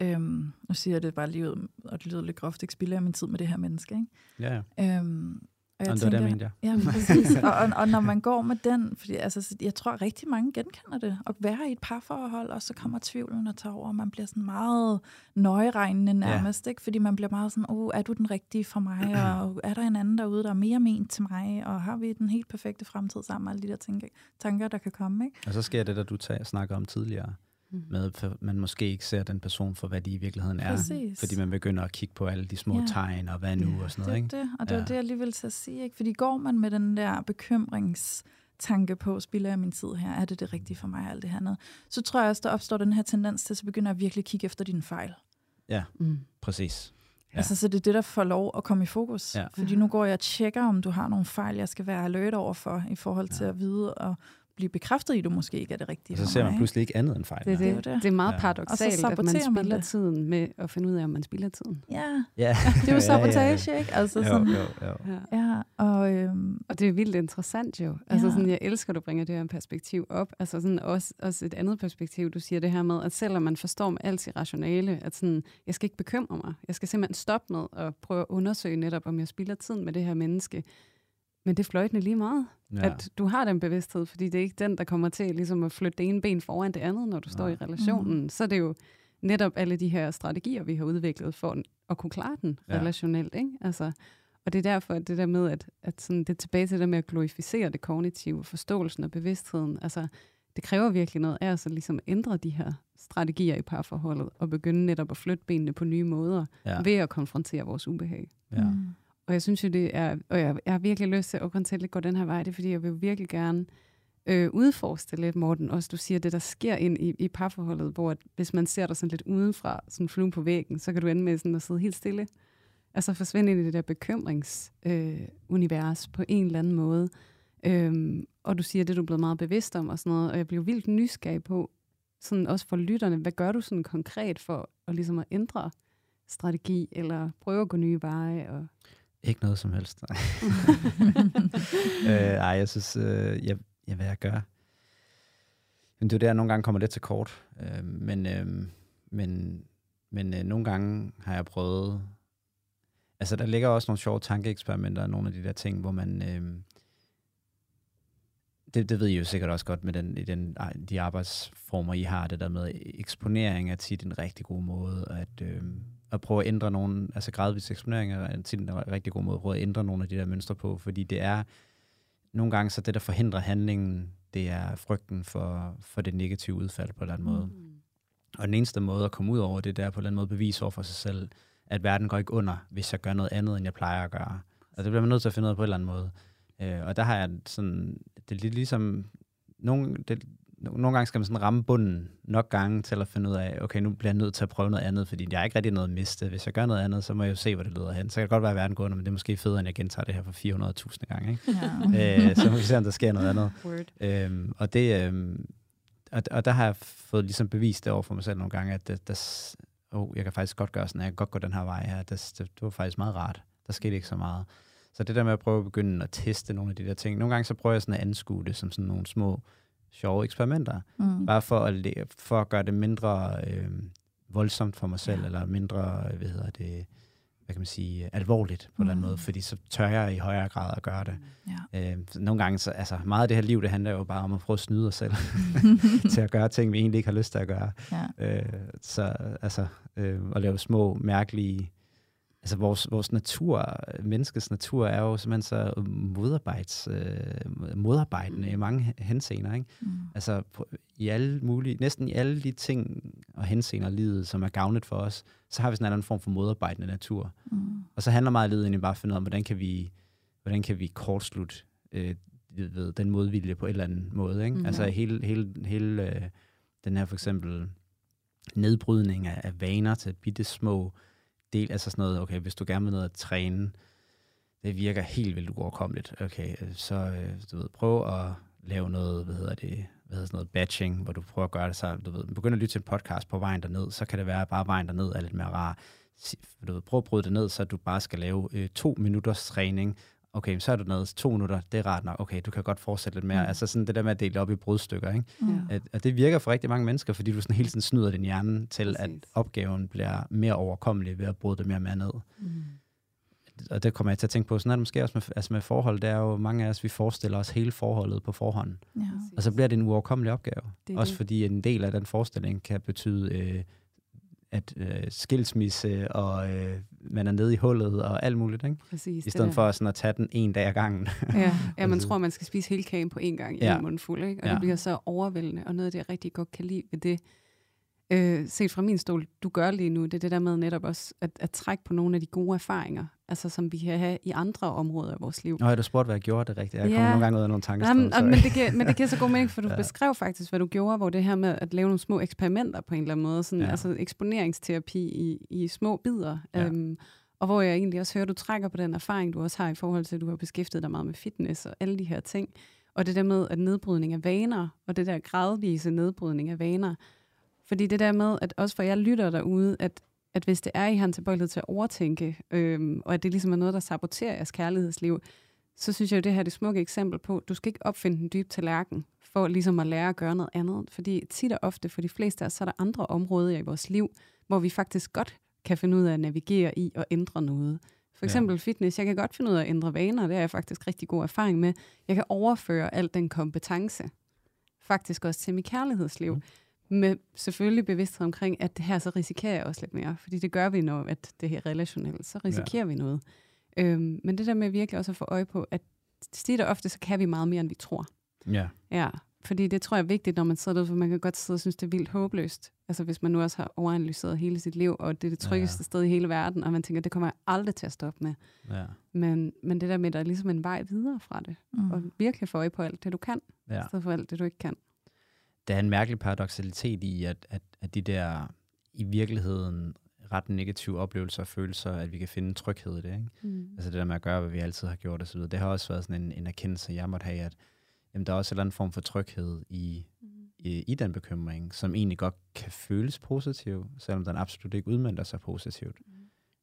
Øhm, nu siger jeg det bare lige ud, og det lyder lidt groft, ikke spille af min tid med det her menneske. Ikke? Ja, ja. Øhm, og jeg tænker, det var det, jeg Ja, præcis. og, og, og når man går med den, fordi altså, jeg tror rigtig mange genkender det, at være i et parforhold, og så kommer tvivlen og tager over, og man bliver sådan meget nøjeregnende nærmest, ja. ikke? fordi man bliver meget sådan, oh, er du den rigtige for mig, og er der en anden derude, der er mere ment til mig, og har vi den helt perfekte fremtid sammen, alle de der tænker, tanker, der kan komme. Ikke? Og så sker det, der du tager, snakker om tidligere, mm. med, at man måske ikke ser den person for, hvad de i virkeligheden er. Præcis. Fordi man begynder at kigge på alle de små ja. tegn, og hvad nu, ja. og sådan noget. Det er ikke? det, og det ja. var det, jeg lige ville til at sige. Ikke? Fordi går man med den der bekymrings tanke på, spiller jeg min tid her, er det det rigtige for mig, alt det her noget, så tror jeg også, der opstår den her tendens til, at så begynder at virkelig kigge efter dine fejl. Ja, mm. præcis. Ja. Altså, så det er det, der får lov at komme i fokus. Ja. Fordi nu går jeg og tjekker, om du har nogle fejl, jeg skal være alert over for, i forhold til ja. at vide og blive bekræftet i, at du måske ikke er det rigtige Og så ser man pludselig ikke andet end fejl. Det, det, det, det. er meget ja. paradoxalt, at man spilder man tiden med at finde ud af, om man spilder tiden. Ja, ja. det er jo sabotage, ja, ja, ja. ikke? Altså sådan, jo, jo, jo. Ja. ja og, øhm, og det er vildt interessant jo. Altså ja. sådan, jeg elsker, at du bringer det her perspektiv op. Altså sådan også, også et andet perspektiv, du siger det her med, at selvom man forstår med alt sit rationale, at sådan, jeg skal ikke bekymre mig. Jeg skal simpelthen stoppe med at prøve at undersøge netop, om jeg spilder tiden med det her menneske men det er fløjtende lige meget, ja. at du har den bevidsthed, fordi det er ikke den, der kommer til ligesom at flytte det ene ben foran det andet, når du Nej. står i relationen. Mm. Så er det jo netop alle de her strategier, vi har udviklet for at kunne klare den ja. relationelt. Ikke? Altså, og det er derfor, at det der med, at, at sådan, det er tilbage til det med at glorificere det kognitive, forståelsen og bevidstheden. Altså, det kræver virkelig noget af os at ligesom ændre de her strategier i parforholdet, og begynde netop at flytte benene på nye måder, ja. ved at konfrontere vores ubehag. Ja. Mm. Og jeg synes jo, det er, og jeg, jeg har virkelig lyst til at komme gå den her vej, det er, fordi jeg vil virkelig gerne øh, udforske lidt, Morten. Også du siger, det der sker ind i, i parforholdet, hvor at, hvis man ser dig sådan lidt udenfra, sådan fluen på væggen, så kan du ende med sådan at sidde helt stille. Altså forsvinde ind i det der bekymringsunivers øh, på en eller anden måde. Øhm, og du siger, det du er blevet meget bevidst om og sådan noget, og jeg bliver vildt nysgerrig på, sådan også for lytterne, hvad gør du sådan konkret for at, ligesom at ændre strategi, eller prøve at gå nye veje? Og ikke noget som helst. øh, ej, jeg synes, øh, jeg, jeg, hvad jeg gør. Men det er der, jeg nogle gange kommer lidt til kort. Øh, men øh, men, men øh, nogle gange har jeg prøvet... Altså, der ligger også nogle sjove tankeeksperimenter og nogle af de der ting, hvor man... Øh, det, det ved I jo sikkert også godt med den, i den, de arbejdsformer, I har, det der med eksponering er tit en rigtig god måde at, øh, at prøve at ændre nogle, altså gradvis eksponering er tit en rigtig god måde at prøve at ændre nogle af de der mønstre på, fordi det er nogle gange så det, der forhindrer handlingen, det er frygten for, for det negative udfald på en eller anden måde. Mm. Og den eneste måde at komme ud over det, det er på en eller anden måde bevise over for sig selv, at verden går ikke under, hvis jeg gør noget andet, end jeg plejer at gøre. Og det bliver man nødt til at finde ud af på en eller anden måde. Øh, og der har jeg sådan, det er lidt ligesom, nogle, det, nogle gange skal man sådan ramme bunden nok gange til at finde ud af, okay, nu bliver jeg nødt til at prøve noget andet, fordi jeg er ikke rigtig noget at miste. Hvis jeg gør noget andet, så må jeg jo se, hvor det leder hen. Så kan det godt være, at verden går under, men det er måske federe, end jeg gentager det her for 400.000 gange. Ikke? Ja. øh, så må vi se, om der sker noget andet. Word. Øhm, og det, øhm, og, og der har jeg fået ligesom bevist det over for mig selv nogle gange, at det, der, oh, jeg kan faktisk godt gøre sådan, jeg kan godt gå den her vej her. Det, det, det var faktisk meget rart. Der skete ikke så meget. Så det der med at prøve at begynde at teste nogle af de der ting. Nogle gange så prøver jeg sådan at anskue det som sådan nogle små, sjove eksperimenter. Mm. Bare for at, for at gøre det mindre øh, voldsomt for mig selv, Ja. eller mindre, hvad hedder det, hvad kan man sige, alvorligt på en eller anden Mm. måde, fordi så tør jeg i højere grad at gøre det. Ja. Øh, nogle gange, så, altså meget af det her liv, det handler jo bare om at prøve at snyde os selv til at gøre ting, vi egentlig ikke har lyst til at gøre. ja. Øh, så altså, øh, at lave små, mærkelige... Altså vores, vores natur, menneskets natur er jo simpelthen så modarbejds, øh, modarbejdende i mange henseender. Ikke? Mm. Altså på, i alle mulige, næsten i alle de ting og henseender livet, som er gavnet for os, så har vi sådan en anden form for modarbejdende natur. Mm. Og så handler meget af livet egentlig bare at finde ud af, hvordan kan vi, hvordan kan vi kortslutte øh, ved, den modvilje på en eller anden måde. Ikke? Mm. Altså hele, hele, hele øh, den her for eksempel nedbrydning af, af vaner til bitte små del, altså sådan noget, okay, hvis du gerne vil noget at træne, det virker helt vildt uoverkommeligt. Okay, øh, så øh, du ved, prøv at lave noget, hvad hedder det, hvad hedder sådan noget batching, hvor du prøver at gøre det så, du ved, begynder at lytte til en podcast på vejen derned, så kan det være, at bare vejen derned er lidt mere rar. Du ved, prøv at bryde det ned, så du bare skal lave øh, to minutters træning. Okay, så er du nede to minutter, det er rart nok. Okay, du kan godt fortsætte lidt mere. Mm. Altså sådan det der med at dele op i brudstykker, ikke? Mm. Ja. At, at det virker for rigtig mange mennesker, fordi du sådan hele tiden snyder din hjerne til, at Præcis. opgaven bliver mere overkommelig ved at bryde det mere og mere ned. Mm. Og det kommer jeg til at tænke på. Sådan er det måske også med, altså med forhold. Det er jo mange af os, vi forestiller os hele forholdet på forhånd. Ja. Og så bliver det en uoverkommelig opgave. Det Også det. fordi en del af den forestilling kan betyde, øh, at øh, skilsmisse, og øh, man er nede i hullet, og alt muligt. Ikke? Præcis, I det stedet for sådan at tage den en dag ad gangen. Ja, ja man Altså- tror, man skal spise hele kagen på én gang i Ja. en mundfuld, ikke? og Ja. det bliver så overvældende. Og noget af det, jeg rigtig godt kan lide ved det, øh, set fra min stol, du gør lige nu, det er det der med netop også at, at trække på nogle af de gode erfaringer, altså som vi kan have i andre områder af vores liv. Nå, du spurgte, hvad jeg gjorde det rigtigt. Jeg Ja. kommer nogle gange ud af nogle tanker. Jamen, og- men, det giver, men det giver så god mening, for du ja. Beskrev faktisk, hvad du gjorde, hvor det her med at lave nogle små eksperimenter på en eller anden måde, sådan, Ja. altså eksponeringsterapi i, i små bidder. Ja. Øhm, og hvor jeg egentlig også hører, du trækker på den erfaring, du også har i forhold til, at du har beskæftiget dig meget med fitness og alle de her ting. Og det der med, at nedbrydning af vaner, og det der gradvise nedbrydning af vaner. Fordi det der med, at også for jeg lytter derude, at, at hvis det er, I har en tilbøjelighed til at overtænke, øhm, og at det ligesom er noget, der saboterer jeres kærlighedsliv, så synes jeg jo, det her er det smukke eksempel på, du skal ikke opfinde den dybe tallerken, for ligesom at lære at gøre noget andet. Fordi tit og ofte for de fleste af os, så er der andre områder i vores liv, hvor vi faktisk godt kan finde ud af at navigere i og ændre noget. For eksempel ja. fitness. Jeg kan godt finde ud af at ændre vaner, det har jeg faktisk rigtig god erfaring med. Jeg kan overføre al den kompetence, faktisk også til mit kærlighedsliv. Mm. Med selvfølgelig bevidsthed omkring, at det her så risikerer jeg også lidt mere. Fordi det gør vi, når at det her er relationelt. Så risikerer ja. vi noget. Øhm, men det der med virkelig også at få øje på, at tit og ofte, så kan vi meget mere, end vi tror. Ja. Ja, fordi det tror jeg er vigtigt, når man sidder derude, for man kan godt sidde og synes, det er vildt håbløst. Altså hvis man nu også har overanalyseret hele sit liv, og det er det tryggeste ja. Sted i hele verden, og man tænker, det kommer jeg aldrig til at stoppe med. Ja. Men, men det der med, at der er ligesom en vej videre fra det. Mm. og virkelig få øje på alt det, du kan, ja. i stedet for alt det, du ikke kan. Der er en mærkelig paradoxalitet i, at, at, at de der i virkeligheden ret negative oplevelser og følelser, at vi kan finde tryghed i det. Ikke? Mm. Altså det der med at gøre, hvad vi altid har gjort osv. Det har også været sådan en, en erkendelse, jeg måtte have, at jamen, der er også en eller anden form for tryghed i, Mm. i, i den bekymring, som egentlig godt kan føles positiv, selvom den absolut ikke udmyndter sig positivt.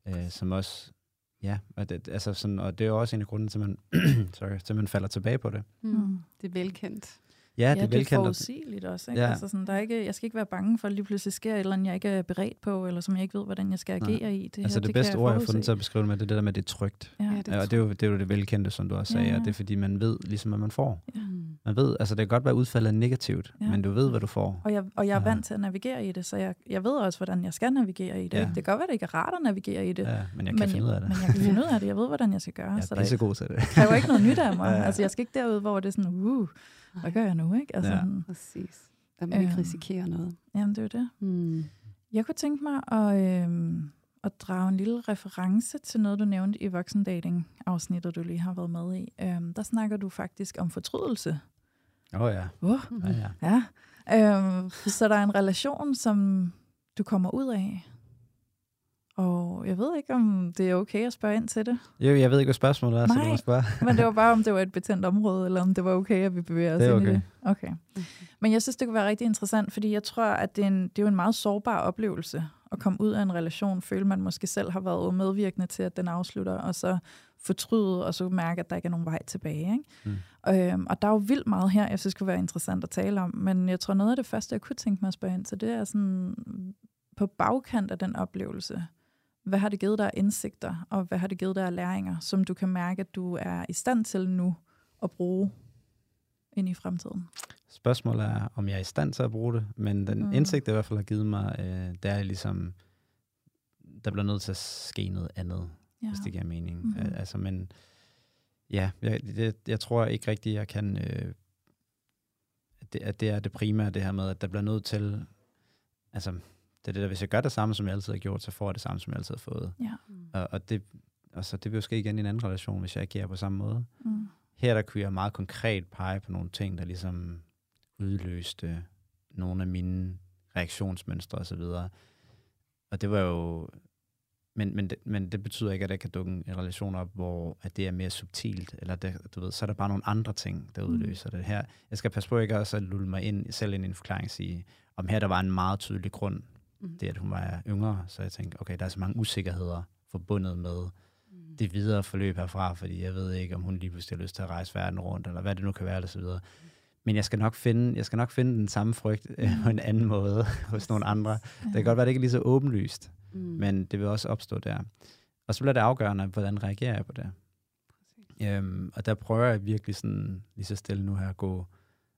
Mm. Øh, som også, ja, og det, altså sådan, og det er også en af grunden til, at man, sorry, til, at man falder tilbage på det. Mm. Mm. Det er velkendt. Ja, det er det er velkendt. forudsigeligt også. Ikke? Ja. Ja. Altså sådan, der er ikke, jeg skal ikke være bange for, at lige pludselig sker et eller andet, jeg ikke er beredt på, eller som jeg ikke ved, hvordan jeg skal Nej. agere i. Det, Altså her, det, kan bedste ord, jeg har fundet til at beskrive det med, det er det der med, at det er trygt. Ja. Ja, Ja, det Ja, og det er, jo, det er jo det velkendte, som du også sagde, Ja, ja. ja. og det er fordi, man ved ligesom, hvad man får. Ja. Man ved, altså det kan godt være udfaldet er negativt, Ja. ja. men du ved, hvad du får. Og jeg, og jeg er Ja. vant til at navigere i det, så jeg, jeg ved også, hvordan jeg skal navigere i det. Ja. Ja. Det kan godt være, det ikke er rart at navigere i det. Ja, men jeg kan men, finde ud af det. Men jeg kan finde ud af det. Jeg ved, hvordan jeg skal gøre. Jeg så er der pissegod til det. kræver ikke noget nyt af mig. Ja, ja. Altså, jeg skal ikke derud, hvor det er sådan, uh, hvad gør jeg nu? Ikke? Altså, Ja. sådan, Præcis. At man ikke Øhm. risikerer noget. jamen, det er jo det. Mm. Jeg kunne tænke mig at, øhm, at drage en lille reference til noget, du nævnte i voksendating-afsnittet, du lige har været med i. Øhm, der snakker du faktisk om fortrydelse. Åh oh, ja. Uh, ja, ja. ja. Øhm, så der er en relation, som du kommer ud af. Og jeg ved ikke, om det er okay at spørge ind til det. Jo, jeg ved ikke, hvad spørgsmålet er, Nej, så du må spørge. men det var bare, om det var et betændt område, eller om det var okay, at vi bevæger os Det er ind i okay. det. Okay. Men jeg synes, det kunne være rigtig interessant, fordi jeg tror, at det er, en, det er jo en meget sårbar oplevelse at komme ud af en relation, føle man måske selv har været medvirkende til, at den afslutter, og så fortryde, og så mærke, at der ikke er nogen vej tilbage. Ikke? Mm. Øhm, og der er jo vildt meget her, jeg synes kunne være interessant at tale om, men jeg tror, noget af det første, jeg kunne tænke mig at spørge ind til, det er sådan, på bagkant af den oplevelse, hvad har det givet dig af indsigter, og hvad har det givet dig af læringer, som du kan mærke, at du er i stand til nu at bruge ind i fremtiden? Spørgsmålet er, om jeg er i stand til at bruge det, men den Mm. mm. indsigt, det i hvert fald har givet mig, øh, det er ligesom, der bliver nødt til at ske noget andet, ja. hvis det giver mening. Mhm. Mm-hmm. Altså, men ja, jeg, det, jeg tror ikke rigtigt, jeg kan, øh, at, det, at det er det primære, det her med, at der bliver nødt til, altså, det er det der, hvis jeg gør det samme, som jeg altid har gjort, så får jeg det samme, som jeg altid har fået. Ja. Og, og det, altså, det vil jo ske igen i en anden relation, hvis jeg agerer på samme måde. Mm. Her der kunne jeg meget konkret pege på nogle ting, der ligesom udløste nogle af mine reaktionsmønstre osv. Og det var jo... Men, men, det, men det betyder ikke, at der kan dukke en relation op, hvor at det er mere subtilt, eller det, du ved, så er der bare nogle andre ting, der Mm. udløser det her. Jeg skal passe på ikke også at lulle mig ind, selv ind i en forklaring og sige, om her der var en meget tydelig grund, Mm. det at hun var yngre, så jeg tænkte, okay, der er så mange usikkerheder forbundet med Mm. det videre forløb herfra, fordi jeg ved ikke, om hun lige pludselig har lyst til at rejse verden rundt, eller hvad det nu kan være, og så videre. Men jeg skal nok finde, jeg skal nok finde den samme frygt øh, på en anden måde hos nogle andre. Det kan godt være, det ikke er lige så åbenlyst, Mm. men det vil også opstå der. Og så bliver det afgørende, hvordan reagerer jeg på det. Øhm, og der prøver jeg virkelig sådan, lige så stille nu her, at gå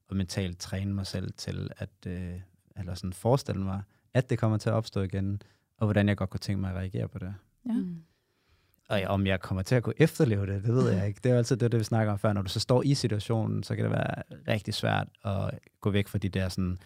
og mentalt træne mig selv til at, øh, eller sådan forestille mig, at det kommer til at opstå igen, og hvordan jeg godt kunne tænke mig at reagere på det. Ja. Mm. Og om jeg kommer til at kunne efterleve det, det ved jeg ikke. Det er jo altid det, det vi snakker om før. Når du så står i situationen, så kan det være rigtig svært at gå væk fra de der sådan,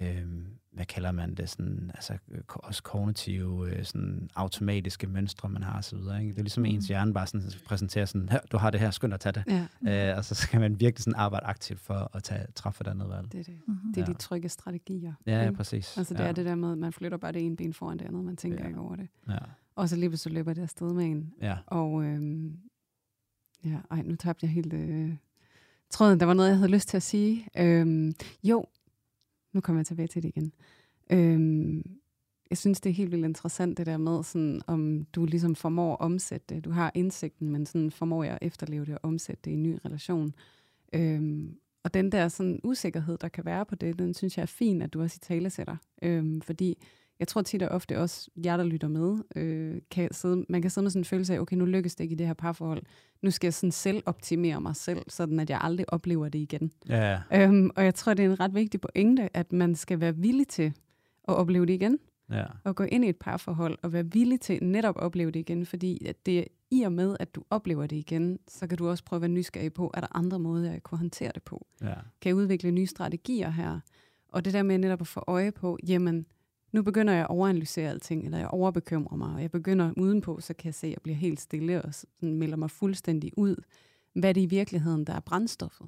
øh, hvad kalder man det, sådan, altså øh, også kognitive, øh, sådan automatiske mønstre, man har osv. Ikke? Det er ligesom Mm. ens hjerne bare sådan præsenterer sådan, her, du har det her, skynd dig at tage det. Ja, Øh, og så skal man virkelig sådan arbejde aktivt for at tage, træffe et andet valg. det er det. Mm-hmm. Det er Ja. de trygge strategier. Ja, ja præcis. Altså det ja. er det der med, at man flytter bare det ene ben foran det andet, man tænker Ja. ikke over det. Ja. Og så lige pludselig løber det afsted med en. ja. Og øhm, ja, ej, nu tabte jeg helt øh, tråden. Der var noget, jeg havde lyst til at sige. Øhm, jo, nu kommer jeg tilbage til det igen. Øhm, jeg synes, det er helt vildt interessant, det der med, sådan, om du ligesom formår at omsætte det. Du har indsigten, men sådan formår jeg at efterleve det og omsætte det i en ny relation. Øhm, og den der sådan usikkerhed, der kan være på det, den synes jeg er fin, at du også i tale sætter. Øhm, fordi jeg tror tit og ofte også, jer der lytter med, øh, kan sidde, man kan sidde med sådan en følelse af, okay, nu lykkes det ikke i det her parforhold. Nu skal jeg sådan selv optimere mig selv, sådan at jeg aldrig oplever det igen. Ja. Øhm, og jeg tror, det er en ret vigtig pointe, at man skal være villig til at opleve det igen, ja. og gå ind i et parforhold og være villig til netop at opleve det igen, fordi at det er i og med, at du oplever det igen, så kan du også prøve at være nysgerrig på, er der andre måder, jeg kan håndtere det på? ja. Kan jeg udvikle nye strategier her? Og det der med netop at få øje på, jamen, nu begynder jeg at overanalysere alting, eller jeg overbekymrer mig, og jeg begynder udenpå, så kan jeg se, at jeg bliver helt stille og sådan melder mig fuldstændig ud. Hvad er det i virkeligheden, der er brændstoffet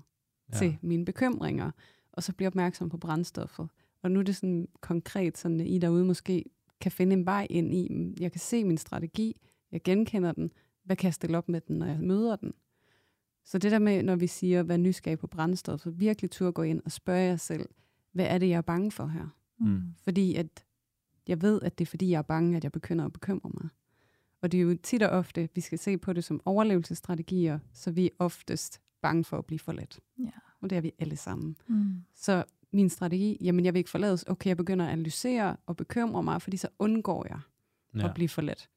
ja. til mine bekymringer? Og så bliver opmærksom på brændstoffet. Og nu er det sådan konkret, sådan I derude måske kan finde en vej ind i, mm, jeg kan se min strategi, jeg genkender den, hvad kan jeg stille op med den, når jeg møder den? Så det der med, når vi siger, hvad nysgerrig på brændstoffet, virkelig turde gå ind og spørge jer selv, hvad er det, jeg er bange for her? Mm. Fordi at jeg ved, at det er fordi, jeg er bange, at jeg begynder at bekymre mig. Og det er jo tit og ofte, vi skal se på det som overlevelsesstrategier, så vi er oftest bange for at blive forladt. Ja. Og det er vi alle sammen. Mm. Så min strategi, jamen jeg vil ikke forlades. Okay, jeg begynder at analysere og bekymre mig, fordi så undgår jeg Ja. at blive forladt.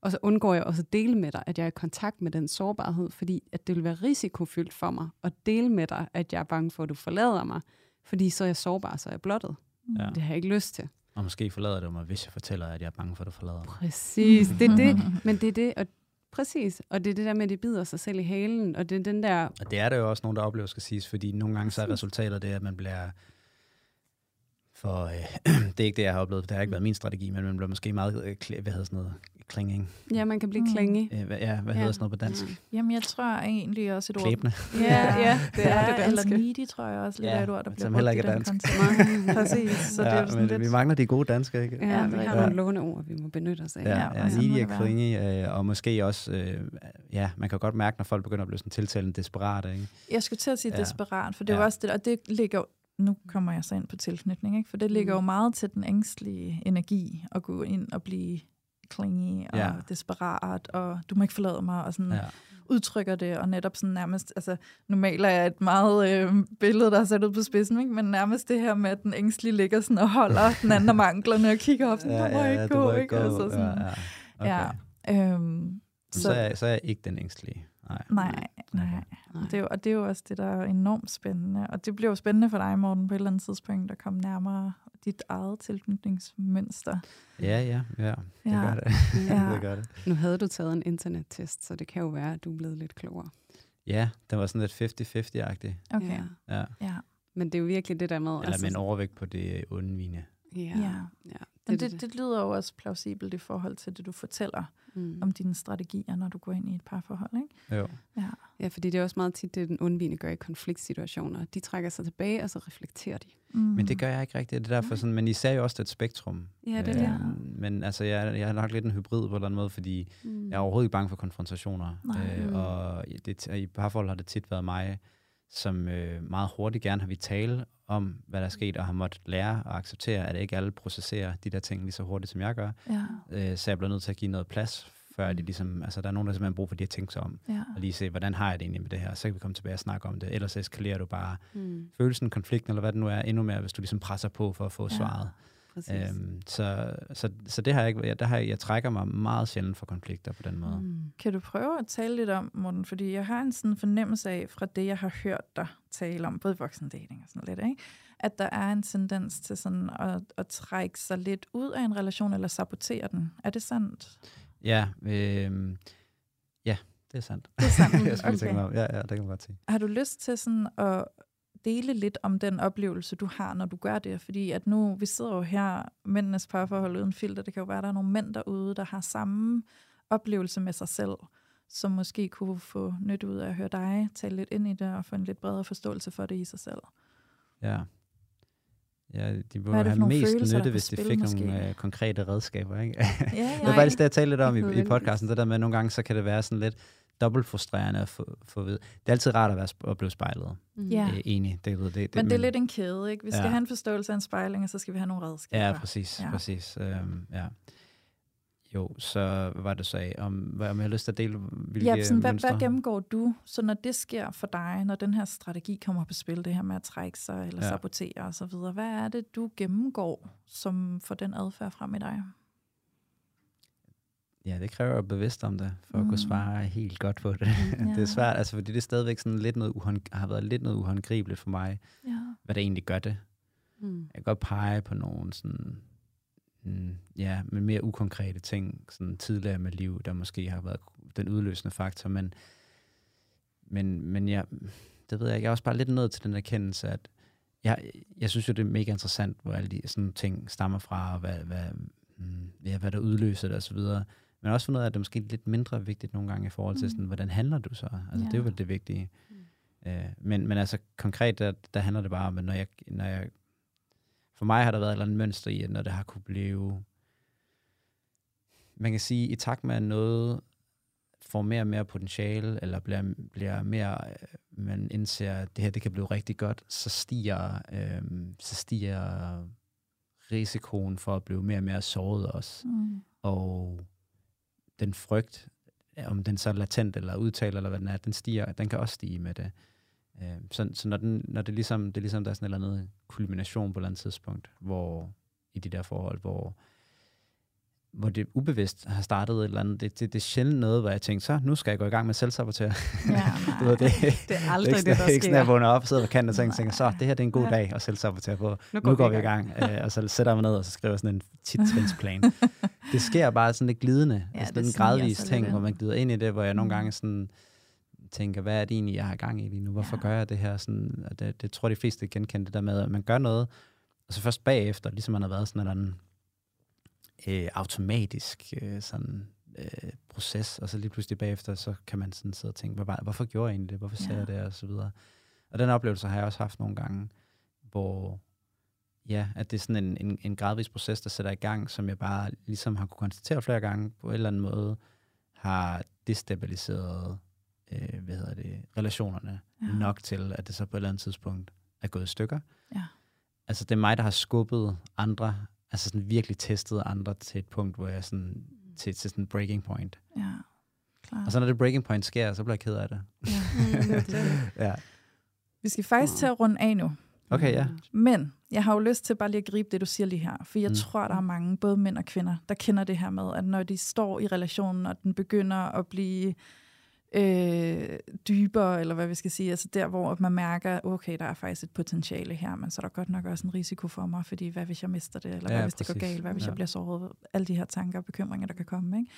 Og så undgår jeg også at dele med dig, at jeg er i kontakt med den sårbarhed, fordi at det vil være risikofyldt for mig at dele med dig, at jeg er bange for, at du forlader mig, fordi så er jeg sårbar, så er jeg blottet. Ja. Det har jeg ikke lyst til. Og måske forlader det mig, hvis jeg fortæller, at jeg er bange for, at du forlader mig. Præcis, det er det. Men det er det, og præcis. Og det er det der med, at det bider sig selv i halen, og det er den der... Og det er der jo også nogen, der oplever, skal siges, fordi nogle gange så er resultatet det, at man bliver for øh, det er ikke det, jeg har oplevet. Det har ikke været min strategi, men man bliver måske meget, øh, klæ- hvad hedder sådan noget, klinging. Ja, man kan blive Mm. klænge. Øh, hvad, ja, hvad Ja. hedder sådan noget på dansk? Ja. Jamen, jeg tror egentlig også et ord... Klæbende. Ja, ja, det er det Eller danske. needy, tror jeg også lidt Ja, af et ord, der bliver som brugt heller i ikke er dansk. Præcis, så det er sådan men lidt... vi mangler de gode danske, ikke? Ja, Ja, vi er har rigtigt. nogle låneord, vi må benytte os af. Ja, Ja, ja, ja needy og clingy, øh, og måske også, øh, ja, man kan godt mærke, når folk begynder at blive sådan tiltalende desperate, ikke? Jeg skulle til at sige Ja. ja. desperat, for det er Ja. jo også det, og det ligger nu kommer jeg så ind på tilknytning, ikke? for det ligger Mm. jo meget til den ængstlige energi at gå ind og blive clingy og Ja. ja. desperat, og du må ikke forlade mig, og sådan Ja. ja. udtrykker det, og netop sådan nærmest, altså nu maler jeg et meget øh, billede, der er sat ud på spidsen, ikke? men nærmest det her med, at den ængstlige ligger sådan og holder den anden om anklerne og kigger op, sådan, ja, må ikke du gå, ikke? Så Ja, ja. Okay. ja. Øhm, Så, så, er jeg, så er jeg ikke den ængstlige. Nej. Nej, nej. Nej. Det er jo, og det er jo også det, der er enormt spændende. Og det bliver jo spændende for dig, Morten, på et eller andet tidspunkt, at komme nærmere dit eget tilknytningsmønster. Ja, ja, ja. Det Ja. gør det. Ja. det gør det. Nu havde du taget en internettest, så det kan jo være, at du er blevet lidt klogere. Ja, den var sådan lidt 50-50-agtig. Okay, Ja. Ja. ja. Men det er jo virkelig det der med... Eller med en overvægt på det onde vine. Ja, Ja. det, det, det lyder jo også plausibelt i forhold til det, du fortæller mm. om dine strategier, når du går ind i et parforhold, ikke? Jo. Ja. Ja, fordi det er også meget tit det, den undvigende gør i konfliktsituationer. De trækker sig tilbage, og så reflekterer de. Mm. Men det gør jeg ikke rigtigt. Det er derfor sådan, men I sagde jo også, det er et spektrum. Ja, det er det. Øh, Men altså, jeg, jeg er nok lidt en hybrid på en eller anden måde, fordi Mm. jeg er overhovedet ikke bange for konfrontationer. Nej. Øh, Mm. og det, i parforhold har det tit været mig, som øh, meget hurtigt gerne har vi tale om, hvad der er sket, og har måttet lære og acceptere, at ikke alle processerer de der ting lige så hurtigt, som jeg gør. Ja, Øh, så jeg bliver nødt til at give noget plads, før de ligesom, altså der er nogen, der simpelthen har brug for de at tænke sig om, ja. og lige se, hvordan har jeg det egentlig med det her, så kan vi komme tilbage og snakke om det, ellers eskalerer du bare Mm. følelsen, konflikten, eller hvad det nu er, endnu mere, hvis du ligesom presser på for at få Ja. svaret. Præcis. Øhm, så, så, så det har jeg ikke, jeg, der har jeg, jeg trækker mig meget sjældent for konflikter på den måde. Mm. Kan du prøve at tale lidt om, Morten, fordi jeg har en sådan fornemmelse af, fra det, jeg har hørt dig tale om, både voksendating og sådan lidt, ikke? at der er en tendens til sådan at, at trække sig lidt ud af en relation, eller sabotere den. Er det sandt? Ja, øh, ja, det er sandt. Det er sandt. jeg skulle okay. tænke mig om. Ja, ja, det kan man godt sige. Har du lyst til sådan at dele lidt om den oplevelse, du har, når du gør det? Fordi at nu, vi sidder jo her, mændenes parforhold uden filter, det kan jo være, at der er nogle mænd derude, der har samme oplevelse med sig selv, som måske kunne få nyt ud af at høre dig tale lidt ind i det, og få en lidt bredere forståelse for det i sig selv. Ja. Ja, de for have mest nytte, hvis de fik måske? nogle øh, konkrete redskaber. Ikke? Ja, det var faktisk det, jeg talte lidt om i, i podcasten, det der med, at nogle gange så kan det være sådan lidt dobbelt frustrerende at få, få ved. Det er altid rart at, være, at blive spejlet. Mm. Ja. Øh, enig. Det, det, det, Men det er lidt en kæde, ikke? Vi skal Ja. have en forståelse af en spejling, og så skal vi have nogle redskaber. Ja, præcis. Ja. Præcis øhm, ja. Jo, så hvad var det så af? Om, hvad, om jeg har lyst til at dele, hvilke Ja, sådan, hvad, mønstre? hvad gennemgår du, så når det sker for dig, når den her strategi kommer på spil, det her med at trække sig eller. Ja. sabotere osv., hvad er det, du gennemgår, som får den adfærd frem i dig? Ja, det kræver at bevidst om det, for mm. at Mm. kunne svare helt godt på det. Ja. det er svært, altså, fordi det er stadigvæk sådan lidt noget uhånd, har været lidt noget uhåndgribeligt for mig, Ja. hvad det egentlig gør det. Mm. Jeg kan godt pege på nogle sådan, mm, ja, men mere ukonkrete ting, sådan tidligere med liv, der måske har været den udløsende faktor, men, men, men jeg, det ved jeg ikke, jeg er også bare lidt nået til den erkendelse, at jeg, jeg synes jo, det er mega interessant, hvor alle de sådan ting stammer fra, og hvad, hvad, mm, ja, hvad der udløser det osv., men også fundet ud af, at det er måske lidt mindre vigtigt nogle gange i forhold til, Mm. sådan, hvordan handler du så? Altså, det er Ja. vel det vigtige. Mm. Øh, men, men altså konkret, der, der handler det bare om, at når jeg, når jeg... For mig har der været et eller andet mønster i, at når det har kunne blive... Man kan sige, i takt med, at noget får mere og mere potentiale, eller bliver, bliver mere, øh, man indser, at det her det kan blive rigtig godt, så stiger, øh, så stiger risikoen for at blive mere og mere såret også Mm. og den frygt, øh, om den så er latent eller udtaler, eller hvad den er, den stiger, den kan også stige med det. Øh, Så, så når, den, når det, ligesom, det ligesom, der er sådan en eller anden kulmination på et eller andet tidspunkt, hvor i de der forhold, hvor, hvor det ubevidst har startet et eller andet, det, det, det er sjældent noget, hvor jeg tænkte, så nu skal jeg gå i gang med selvsabotere. Ja, du ved, det, Det er det aldrig det, ikke, der sådan- ikke sådan, at jeg sker. vågner op, sidder på kanten og tænker, Nej. tænker, så det her det er en god Ja. dag at selvsabotere på. Nu Nu går vi i gang. Øh, og så sætter jeg mig ned, og så skriver sådan en tit-trinsplan. det sker bare sådan lidt glidende. Ja, altså, det det er en gradvis ting, lidt hvor man glider ind i det, hvor jeg nogle Mm. gange sådan tænker, hvad er det egentlig, jeg har gang i lige nu? Hvorfor ja. gør jeg det her? Sådan, og det, det tror jeg, de fleste genkender det der med, at man gør noget, og så først bagefter, ligesom man har været sådan en eller anden øh, automatisk øh, sådan, øh, proces, og så lige pludselig bagefter, så kan man sådan sidde og tænke, var- hvorfor gjorde jeg egentlig det? Hvorfor sagde Ja. jeg det? Og så videre. Og den oplevelse har jeg også haft nogle gange, hvor ja, at det er sådan en, en, en gradvis proces, der sætter i gang, som jeg bare ligesom har kunne konstatere flere gange, på en eller anden måde har destabiliseret øh, hvad hedder det, relationerne ja. nok til, at det så på et eller andet tidspunkt er gået i stykker. Ja. Altså det er mig, der har skubbet andre, altså sådan virkelig testet andre til et punkt, hvor jeg sådan, til, til sådan en breaking point. Ja, klar. Og så når det breaking point sker, så bliver jeg ked af det. ja. Vi skal faktisk til at runde af nu. Okay, ja. Men jeg har jo lyst til bare lige at gribe det, du siger lige her. For jeg Mm. mm. tror, der er mange, både mænd og kvinder, der kender det her med, at når de står i relationen, og den begynder at blive øh, dybere, eller hvad vi skal sige, altså der, hvor man mærker, okay, der er faktisk et potentiale her, men så er der godt nok også en risiko for mig, fordi hvad hvis jeg mister det, eller Ja, hvad hvis det går præcis. galt, hvad hvis Ja. jeg bliver såret, alle de her tanker og bekymringer, der kan komme. Ikke?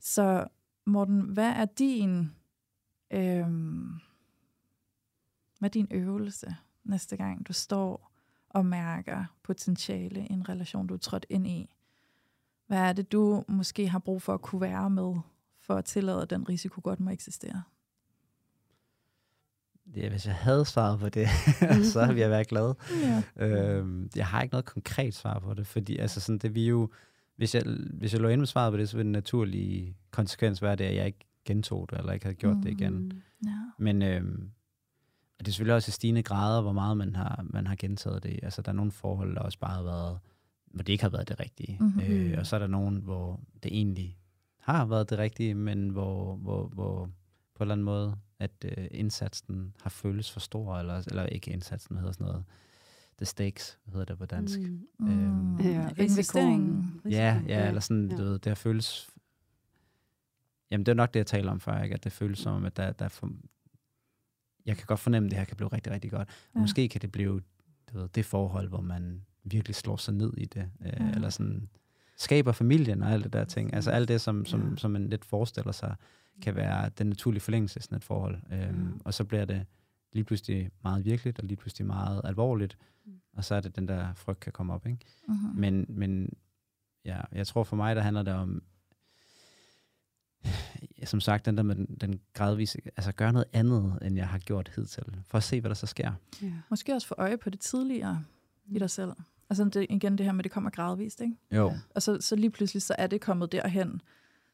Så Morten, hvad er din, øh, hvad er din øvelse næste gang, du står og mærker potentiale i en relation, du er trådt ind i? Hvad er det, du måske har brug for at kunne være med, for at tillade, at den risiko godt må eksistere? ja. Hvis jeg havde svaret på det, så ville jeg være glad. Ja. Øhm, jeg har ikke noget konkret svar på det, fordi altså sådan, det vi jo, hvis jeg, hvis jeg lå ind med svaret på det, så ville den naturlige konsekvens være det, at jeg ikke gentog det, eller ikke havde gjort mm. det igen. Mm. Ja. Men øhm, og det er selvfølgelig også i stigende grader, hvor meget man har, man har gentaget det. Altså, der er nogle forhold, der også bare har været, hvor det ikke har været det rigtige. Mhm. Øh, og så er der nogen, hvor det egentlig har været det rigtige, men hvor, hvor, hvor på en eller anden måde, at øh, indsatsen har føltes for stor, eller, eller ikke indsatsen, hvad hedder sådan noget, the stakes, hvad hedder det på dansk. Mm. Mm. Øhm, Ja, Investeringen. Ja, ja, eller sådan, ja. du ved, det har føles... Jamen, det er nok det, jeg taler om før, ikke? at det føles som, om, at der, der er for... Jeg kan godt fornemme, at det her kan blive rigtig, rigtig godt. Ja. måske kan det blive du ved, det forhold, hvor man virkelig slår sig ned i det, øh, Ja. eller sådan skaber familien og alt det der ting. Altså alt det, som, som, Ja. som man lidt forestiller sig, kan være den naturlige forlængelse af sådan et forhold. Øhm, Ja. Og så bliver det lige pludselig meget virkeligt, og lige pludselig meget alvorligt, Mm. og så er det den der frygt kan komme op, ikke? Mm-hmm. Men, men ja, jeg tror for mig, der handler det om, som sagt, den der med den, den gradvise, altså gøre noget andet, end jeg har gjort hidtil, for at se, hvad der så sker. Ja. Måske også få øje på det tidligere i dig selv. Altså det, igen det her med, at det kommer gradvist, ikke? Jo. Og så, så lige pludselig, så er det kommet derhen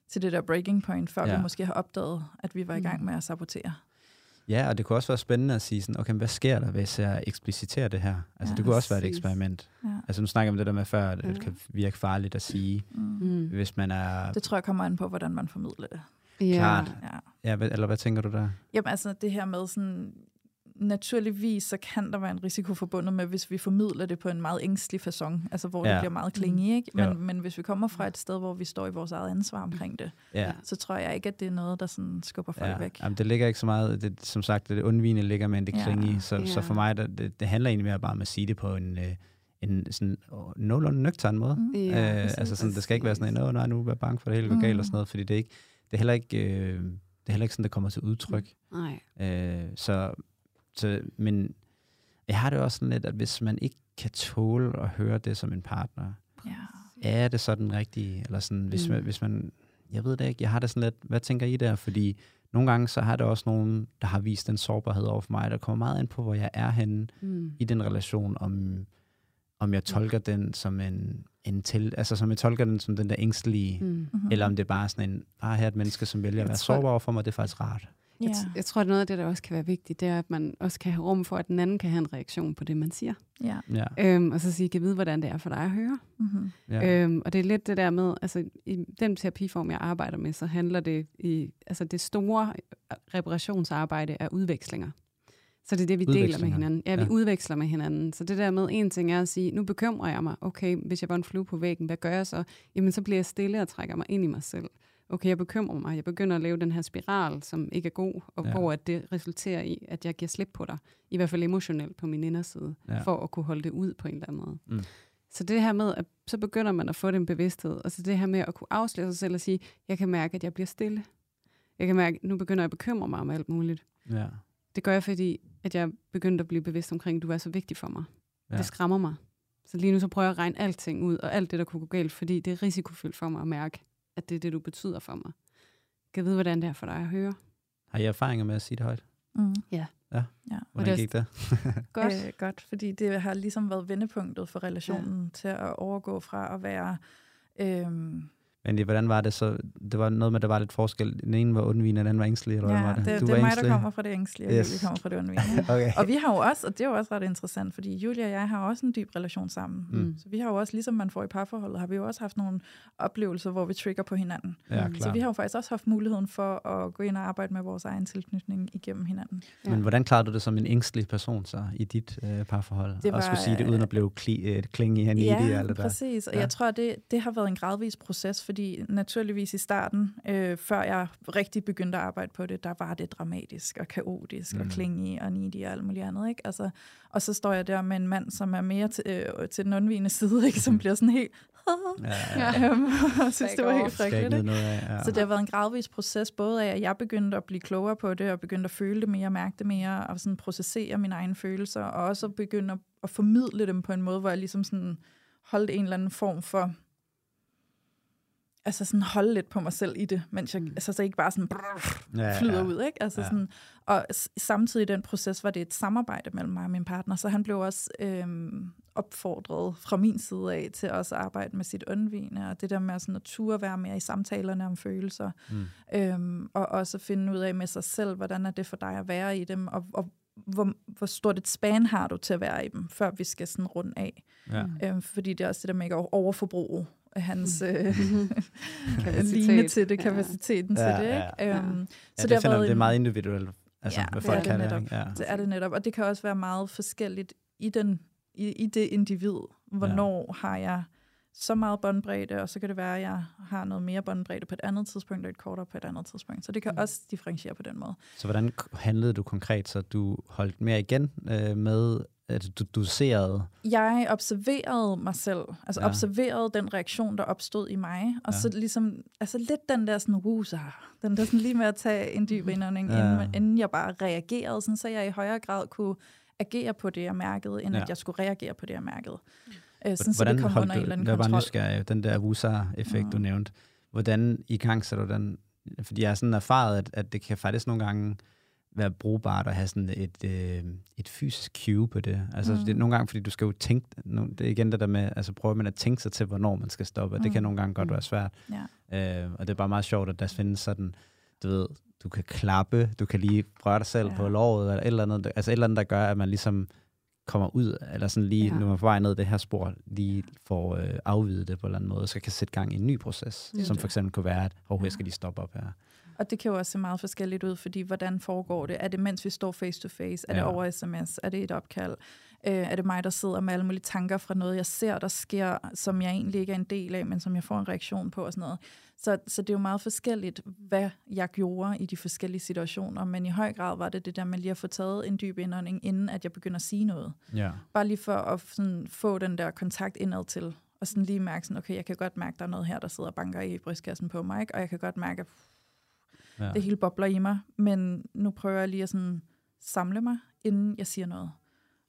til det der breaking point, før ja. Ja. vi måske har opdaget, at vi var i gang Mm. med at sabotere. Ja, og det kunne også være spændende at sige sådan, okay, hvad sker der, hvis jeg ekspliciterer det her? Altså, Ja, det kunne også være et præcis. eksperiment. Ja. Altså, nu snakker jeg om det der med før, at Ja. det kan virke farligt at sige, Mm. Hvis man er... Det tror jeg kommer an på, hvordan man formidler det. Ja. Klart. Ja. Ja, hvad, eller hvad tænker du der? Jamen altså det her med sådan, naturligvis så kan der være en risiko forbundet med, hvis vi formidler det på en meget ængstelig façon, altså hvor ja. det Ja. bliver meget klinge, ikke? Men, Ja. men hvis vi kommer fra et sted, hvor vi står i vores eget ansvar omkring det, Ja. så tror jeg ikke, at det er noget, der sådan skubber folk Ja, væk. jamen, det ligger ikke så meget, det, som sagt, det undvigende ligger med det Ja, klinge i, så, ja. så for mig, der, det, det handler egentlig mere bare om at sige det på en, øh, en sådan nogenlunde nøgtern måde. Mm. Ja, øh, altså sådan, det skal ikke være sådan en, åh nej, nu er jeg bange for, at det hele går galt og sådan noget, fordi det er, ikke, det er heller ikke, øh, det er heller ikke sådan, det kommer til udtryk. Nej. Øh, så, så, men jeg har det også sådan lidt, at hvis man ikke kan tåle at høre det som en partner, Ja. er det så den rigtige? Eller sådan, hvis, Mm. man, hvis man, jeg ved det ikke, jeg har det sådan lidt, hvad tænker I der? Fordi nogle gange, så har det også nogen, der har vist den sårbarhed over for mig, der kommer meget ind på, hvor jeg er henne Mm. i den relation, om, om jeg tolker den som en, en til, altså som jeg tolker den som den der ængstelige, mm. Mm-hmm. eller om det er bare sådan en, ah, her er et menneske, som vælger at være tror- sårbar over for mig, det er faktisk rart. Ja. Jeg, t- jeg tror, at noget af det, der også kan være vigtigt, det er, at man også kan have rum for, at den anden kan have en reaktion på det, man siger. ja. Ja, Øhm, og så sige, kan vide, hvordan det er for dig at høre. Mm-hmm. ja. Øhm, og det er lidt det der med, altså i den terapiform, jeg arbejder med, så handler det i, altså det store reparationsarbejde er udvekslinger. Så det er det, vi deler med hinanden. Ja, vi Ja. udveksler med hinanden. Så det der med, en ting er at sige, nu bekymrer jeg mig. Okay, hvis jeg var en flue på væggen, hvad gør jeg så? Jamen, så bliver jeg stille og trækker mig ind i mig selv. Okay, jeg bekymrer mig. Jeg begynder at lave den her spiral, som ikke er god, og Ja. hvor at det resulterer i, at jeg giver slip på dig. I hvert fald emotionelt på min inderside, Ja. for at kunne holde det ud på en eller anden måde. Mm. Så det her med, at så begynder man at få den bevidsthed, og så det her med at kunne afsløre sig selv og sige, jeg kan mærke, at jeg bliver stille. Jeg kan mærke, at nu begynder jeg at bekymre mig om alt muligt. ja. Det gør jeg, fordi at jeg begyndte at blive bevidst omkring, at du er så vigtig for mig. Ja. Det skræmmer mig. Så lige nu så prøver jeg at regne alting ud, og alt det, der kunne gå galt, fordi det er risikofyldt for mig at mærke, at det er det, du betyder for mig. Jeg kan vide, hvordan det er for dig at høre. Har I erfaringer med at sige det højt? Mm. Ja. Ja. Hvordan det gik det? Godt. Øh, godt, fordi det har ligesom været vendepunktet for relationen ja. til at overgå fra at være... Øhm, Men det- hvordan var det så? Det var noget med, at der var lidt forskel. Den ene var undvigende, og den anden var ængstelig, eller hvad ja, var det, det? Du det var er mig, ængstelig? der kommer fra det ængstlige, og Yes. Julie kommer fra det undvigende. Okay. Og vi har jo også, og det er jo også ret interessant, fordi Julia og jeg har også en dyb relation sammen. Mm. Så vi har jo også, ligesom man får i parforholdet, har vi jo også haft nogle oplevelser, hvor vi trigger på hinanden. Ja, Mm. Så vi har jo faktisk også haft muligheden for at gå ind og arbejde med vores egen tilknytning igennem hinanden. Men hvordan klarede du det som en ængstelig person så i dit øh, parforhold? Det var, og skulle sige det uden at blive kli, øh, klinge og Ja, needy og alt det der. præcis. Og Ja. jeg tror, det, det har været en gradvis proces, fordi naturligvis i starten, øh, før jeg rigtig begyndte at arbejde på det, der var det dramatisk og kaotisk mm. Og klingy og needy og alt muligt andet. Ikke? Altså, og så står jeg der med en mand, som er mere til, øh, til den undvigende side, ikke? som bliver sådan helt... Ja, ja. øhm, og synes, det var helt frygteligt. Ikke? Ja. Så det har været en gradvis proces, både af, at jeg begyndte at blive klogere på det, og begyndte at føle det mere, mærke det mere, og sådan processere mine egne følelser, og også begynde at, at formidle dem på en måde, hvor jeg ligesom sådan holdt en eller anden form for, altså sådan holde lidt på mig selv i det, mens jeg, Mm. altså så ikke bare sådan brrr, flyder ja. ud, ikke? Altså Ja. sådan, og samtidig i den proces var det et samarbejde mellem mig og min partner, så han blev også øhm, opfordret fra min side af til også at arbejde med sit undvigende, og det der med sådan at ture være mere i samtalerne om følelser, Mm. øhm, og også finde ud af med sig selv, hvordan er det for dig at være i dem, og, og hvor, hvor stort et span har du til at være i dem, før vi skal sådan runde af. Ja. Øhm, fordi det er også det der med ikke at overforbruge hans øh, Kapacitet. line til det, Ja. kapaciteten Ja, til det. ja, Ikke? ja. Øhm, Ja, så det, det finder, det er meget individuelt, altså, Ja, hvad det folk er det kan det. netop. Ja. Det er det netop, og det kan også være meget forskelligt i, den, i, i det individ. Hvornår ja. har jeg så meget båndbredde, og så kan det være, at jeg har noget mere båndbredde på et andet tidspunkt, og et kortere på et andet tidspunkt. Så det kan Mm. også differentiere på den måde. Så hvordan handlede du konkret, så du holdt mere igen øh, med, at du doserede? Jeg observerede mig selv, altså Ja. observerede den reaktion, der opstod i mig, og Ja. så ligesom, altså lidt den der sådan, wusa, den der sådan lige med at tage en dyb indånding, Ja. inden, inden jeg bare reagerede, sådan, så jeg i højere grad kunne agere på det, jeg mærkede, end Ja. at jeg skulle reagere på det, jeg mærkede. Øh, sådan, så Hvordan det kom under du, en eller anden kontrol. nysgerrig, den der WUSA-effekt, mm. du nævnte. Hvordan i gang så du den? Fordi jeg har sådan erfaret, at, at det kan faktisk nogle gange være brugbart at have sådan et, øh, et fysisk cue på det. Altså mm. Mm. det er nogle gange, fordi du skal jo tænke, det er igen det der med, altså prøver man at tænke sig til, hvornår man skal stoppe, og det kan Mm. nogle gange godt Mm. være svært. Ja. Øh, og det er bare meget sjovt, at der findes sådan, du ved, du kan klappe, du kan lige røre dig selv. Ja. på låret, eller et eller andet, altså et eller andet, der gør, at man ligesom kommer ud, eller sådan lige. Ja. når man er på vej ned det her spor, lige får øh, afvidet det på en eller anden måde, så kan sætte gang i en ny proces, Det som det. for eksempel kunne være, at hov, jeg skal lige stoppe op her. Og det kan jo også se meget forskelligt ud, fordi hvordan foregår det? Er det, mens vi står face to face? Er det Ja. over sms? Er det et opkald? Øh, er det mig, der sidder med alle mulige tanker fra noget, jeg ser, der sker, som jeg egentlig ikke er en del af, men som jeg får en reaktion på og sådan noget. Så, så det er jo meget forskelligt, hvad jeg gjorde i de forskellige situationer, men i høj grad var det det der med lige at få taget en dyb indånding, inden at jeg begynder at sige noget. Ja. Bare lige for at sådan, få den der kontakt indad til, og sådan lige mærke sådan, okay, jeg kan godt mærke, der er noget her, der sidder og banker i brystkassen på mig, ikke? og jeg kan godt mærke, at ja. det hele bobler i mig, men nu prøver jeg lige at sådan samle mig, inden jeg siger noget.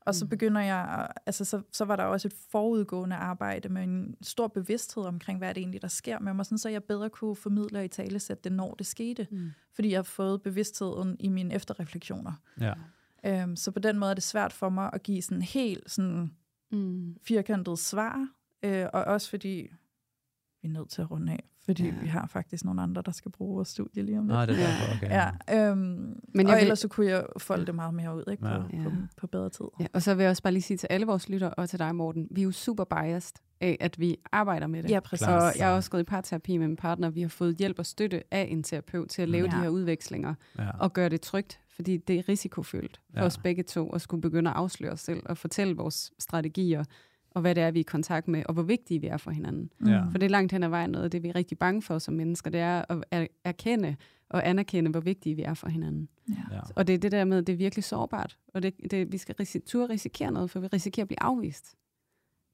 Og så Mm. begynder jeg, altså så, så var der også et forudgående arbejde med en stor bevidsthed omkring, hvad er det egentlig, der sker med mig, sådan, så jeg bedre kunne formidle og i tale det, når det skete. Mm. Fordi jeg har fået bevidstheden i mine efterrefleksioner. ja. Øhm, så på den måde er det svært for mig at give sådan helt sådan Mm. firkantet svar, øh, og også fordi vi er nødt til at runde af, fordi Ja. ja. vi har faktisk nogle andre, der skal bruge vores studie lige om lidt. Nå, det er Ja. derfor, okay. Ja, øhm, Men og vil- ellers så kunne jeg folde det meget mere ud ikke, Ja. på, Ja. på, på bedre tid. Ja, og så vil jeg også bare lige sige til alle vores lyttere og til dig, Morten, vi er jo super biased af, at vi arbejder med det. Ja, præcis. Og jeg har også gået i parterapi med min partner. Vi har fået hjælp og støtte af en terapeut til at lave Ja. de her udvekslinger Ja. og gøre det trygt, fordi det er risikofyldt for Ja. os begge to at skulle begynde at afsløre os selv og fortælle vores strategier og hvad det er, vi er i kontakt med, og hvor vigtige vi er for hinanden. Ja. For det er langt hen ad vejen noget af det, vi er rigtig bange for som mennesker, det er at er- erkende og anerkende, hvor vigtige vi er for hinanden. Ja. Og det er det der med, at det er virkelig sårbart, og det, det, vi skal risi- turde risikere noget, for vi risikerer at blive afvist,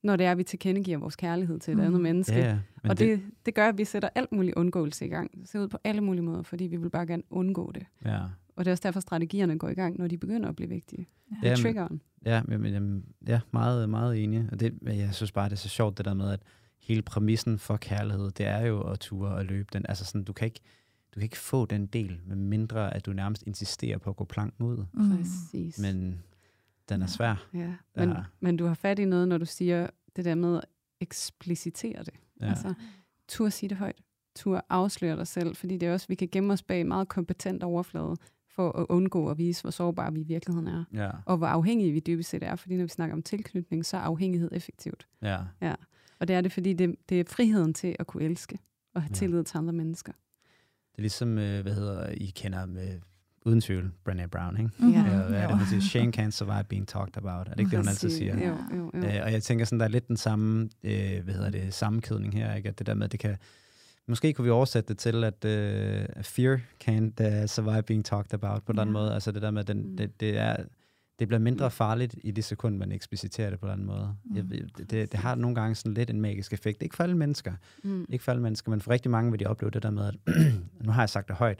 når det er, at vi tilkendegiver vores kærlighed til et Mm. andet menneske. Ja, ja. Men og det, det gør, at vi sætter alt muligt undgåelse i gang. Det ser ud på alle mulige måder, fordi vi vil bare gerne undgå det. ja. Og det er også derfor, strategierne går i gang, når de begynder at blive vigtige. Ja. Det er Jamen, triggeren. Ja, men, men, ja meget, meget enig. Og det, jeg synes bare, det er så sjovt, det der med, at hele præmissen for kærlighed, det er jo at ture og løbe den. Altså sådan, du kan ikke, du kan ikke få den del, med mindre at du nærmest insisterer på at gå planken ud. Mm. Præcis. Men den er svær. Ja, men, Ja. men du har fat i noget, når du siger det der med at eksplicitere det. Ja. Altså, tur sige det højt. Tur afsløre dig selv, fordi det er også, vi kan gemme os bag meget kompetent overflade for at undgå at vise, hvor sårbare vi i virkeligheden er. Ja, Og hvor afhængige vi dybest set er, fordi når vi snakker om tilknytning, så er afhængighed effektivt. ja. Og det er det, fordi det, det er friheden til at kunne elske og have Ja. tillid til andre mennesker. Det er ligesom, øh, hvad hedder, I kender med, uden tvivl, Brené Brown, ikke? Mhm. Ja. Ja, hvad er det, hun siger? Shame can't survive being talked about. Er det ikke det, hun altid siger? Jo, jo, jo. Øh, og jeg tænker sådan, der er lidt den samme, øh, hvad hedder det, sammenkædning her, ikke? At det der med, at det kan, måske kunne vi oversætte det til, at øh, fear can't uh, survive being talked about på en eller anden Ja. måde. Altså det der med, den, Mm. det, det, er, det bliver mindre farligt i det sekund, man ekspliciterer det på en eller anden måde. Jeg, Mm. ved- det, det, det har nogle gange sådan lidt en magisk effekt. Ikke for alle mennesker, Mm. ikke for alle mennesker, men for rigtig mange vil de opleve det der med, at nu har jeg sagt det højt,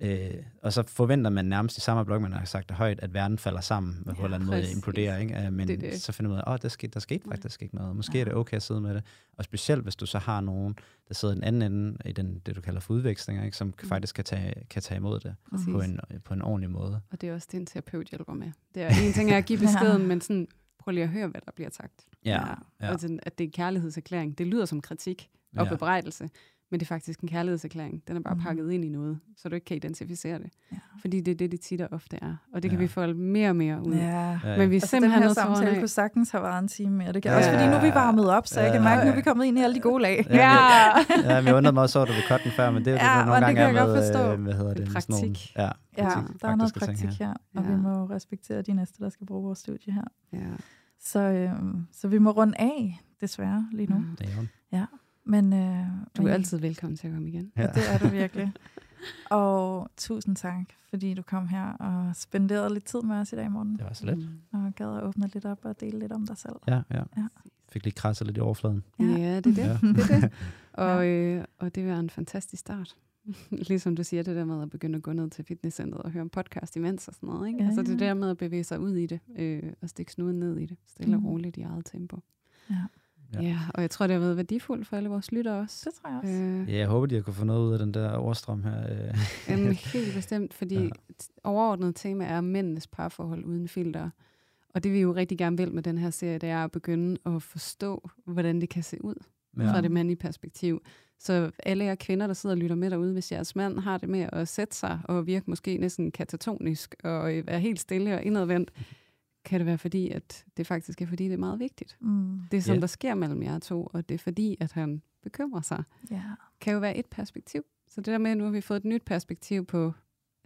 øh, og så forventer man nærmest i samme blok, man har sagt det højt, at verden falder sammen, ja, på en eller anden måde imploderer, ikke? Øh, men Det det. så finder man ud af, at der skete, der skete faktisk ikke noget. Måske Ja. er det okay at sidde med det. Og specielt, hvis du så har nogen, der sidder i den anden ende, i den, det du kalder for udvekslinger, ikke? som Mm. faktisk kan tage, kan tage imod det Præcis. på en, på en ordentlig måde. Og det er også det, en terapeut hjælper med. Det er en ting er at give beskeden, men sådan, prøv lige at høre, hvad der bliver sagt. Ja, ja. Og sådan, at det er en kærlighedserklæring. Det lyder som kritik og Ja. bebrejdelse, men det er faktisk en kærlighedserklæring. Den er bare Mhm. pakket ind i noget, så du ikke kan identificere det. Ja. Fordi det er det, det tit og ofte er. Og det kan Ja. vi folde mere og mere ud. Ja. Ja, ja. Men vi er Altså, den simpelthen her at runde samtale af. kunne sagtens have været en time mere. Det kan Ja. også, fordi nu er vi varmet op, så jeg kan Ja. mærke, at nu er vi kommet ind i alle de gode lag. Ja, Ja! ja, men jeg undrede mig også over, at du vil cutte den før, men det er jo Ja, det, nogle gange kan jeg er godt med, forstå. øh, hvad hedder det, med sådan nogle- praktik. Ja, Ja, praktik- der er noget praktik her, og Ja. vi må respektere de næste, der skal bruge vores studie her. ja. Så, øh, så vi må runde af, desværre, lige nu. Mm. Det er jo. Men, øh, Du men- er altid velkommen til at komme igen. Ja. Det er du virkelig. Og tusind tak, fordi du kom her og spenderede lidt tid med os i dag, morgen. Det var så let. Mm. Og gad at åbne lidt op og dele lidt om dig selv. Ja, ja. Ja. Fik lige krasset lidt i overfladen. Ja, det er det. Ja. det, er det. Og, øh, og det var en fantastisk start. ligesom du siger, det der med at begynde at gå ned til fitnesscenteret og høre en podcast imens og sådan noget. Ikke? Ja, altså det ja. der med at bevæge sig ud i det, øh, og stikke snuden ned i det, stille og Mhm. roligt i eget tempo. Ja. Ja. Ja. og jeg tror, det har været værdifuldt for alle vores lyttere også. Det tror jeg også. Øh, Ja, jeg håber, de har kunne få noget ud af den der overstrøm her. øh. Jamen, helt bestemt, fordi Ja. ja. overordnet tema er mændenes parforhold uden filter. Og det vi jo rigtig gerne vil med den her serie, det er at begynde at forstå, hvordan det kan se ud ja. fra det mandlige perspektiv. Så alle jer kvinder, der sidder og lytter med derude, hvis jeres mand har det med at sætte sig og virke måske næsten katatonisk og øh, være helt stille og indadvendt, kan det være fordi, at det faktisk er fordi, det er meget vigtigt. Mm. Det, som Ja. der sker mellem jer to, og det er fordi, at han bekymrer sig Ja. kan jo være et perspektiv. Så det der med, at nu har vi fået et nyt perspektiv på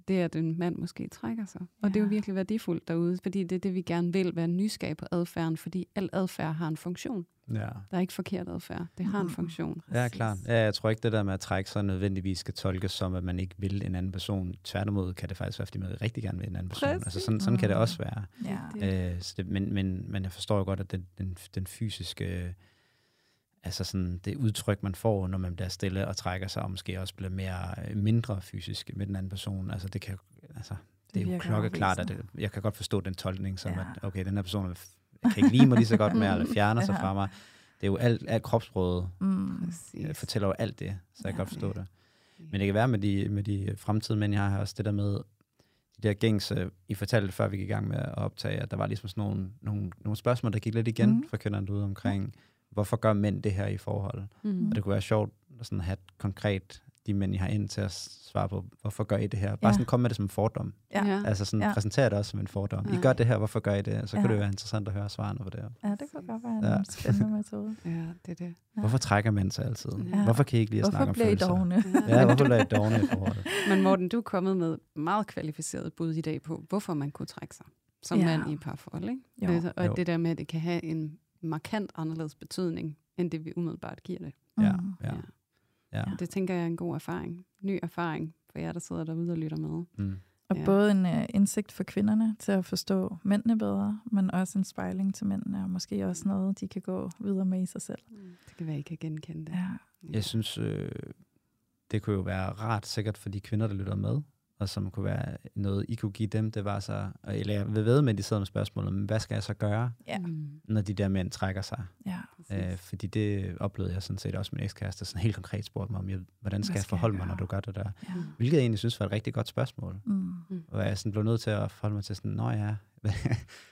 det, at en mand måske trækker sig. Og det er jo Ja. virkelig værdifuldt derude, fordi det er det, vi gerne vil, være nysgerrig på adfærden, fordi al adfærd har en funktion. Ja. Der er ikke forkert adfærd. Det har en Mhm. funktion. Ja, klart. Ja, jeg tror ikke, det der med at trække sig nødvendigvis skal tolkes som, at man ikke vil en anden person. Tværtimod kan det faktisk være, fordi man rigtig gerne vil en anden person. Præcis. Altså sådan, sådan kan det også være. Ja. Øh, så det, men, men, men jeg forstår jo godt, at den, den, den fysiske, øh, altså sådan det udtryk, man får, når man bliver stille og trækker sig, og måske også bliver mere, øh, mindre fysisk med den anden person, altså det kan altså, det, er jo klokkeklart, at det, jeg kan godt forstå den tolkning, som Ja. at, okay, den her person kan ikke lide mig lige så godt mere, eller fjerner sig Ja. fra mig. Det er jo alt, alt kropsbrødet, Mm. Jeg fortæller jo alt det, så jeg kan Ja. godt forstå det. Men det kan være med de, med de fremtidige mænd, jeg har her også, det der med de der gængse, I fortalte før vi gik i gang med at optage, at der var ligesom sådan nogle, nogle, nogle spørgsmål, der gik lidt igen mm. for kvinderne derude omkring, hvorfor gør mænd det her i forhold? Mm. Og det kunne være sjovt at sådan have konkret de mænd, I har ind til at svare på, hvorfor gør I det her? Bare Ja. sådan kom med det som en fordom. Ja. Altså sådan Ja. præsentere det også som en fordom. I Ja. gør det her, hvorfor gør I det? Så Ja. kunne det være interessant at høre svarene på det her. ja, det kunne godt være en Ja. spændende metode. ja, det er det. Ja. Hvorfor trækker mænd sig altid? Ja. Hvorfor kan I ikke lide at snakke Hvorfor om bliver I følelser? dogne? Ja, hvorfor bliver I dogne i forholdet? Men Morten, du er kommet med meget kvalificeret bud i dag på, hvorfor man kunne trække sig som Ja. mand i parforhold. Ikke? Jo. Og Jo. det der med, at det kan have en markant anderledes betydning, end det vi umiddelbart giver det. Ja, Mm. ja, ja. Det tænker jeg er en god erfaring. Ny erfaring for jer, der sidder derude og lytter med. Mm. Og Ja. både en uh, indsigt for kvinderne til at forstå mændene bedre, men også en spejling til mændene, og måske også noget, de kan gå videre med i sig selv. Det kan være, I kan genkende det. Ja. Jeg synes, øh, det kunne jo være rart sikkert for de kvinder, der lytter med, og som kunne være noget, I kunne give dem, det var så, og- eller jeg vil ved med, at de sidder med spørgsmålet, men hvad skal jeg så gøre, Ja. Mm. når de der mænd trækker sig? Ja. Øh, fordi det oplevede jeg sådan set også med min ekskæreste, sådan helt konkret spurgte mig om, jeg, hvordan skal Hvad jeg skal jeg forholde mig, gøre? når du gør det der? ja. Hvilket jeg egentlig synes var et rigtig godt spørgsmål. Mm. Og jeg sådan blev nødt til at forholde mig til sådan, nå ja,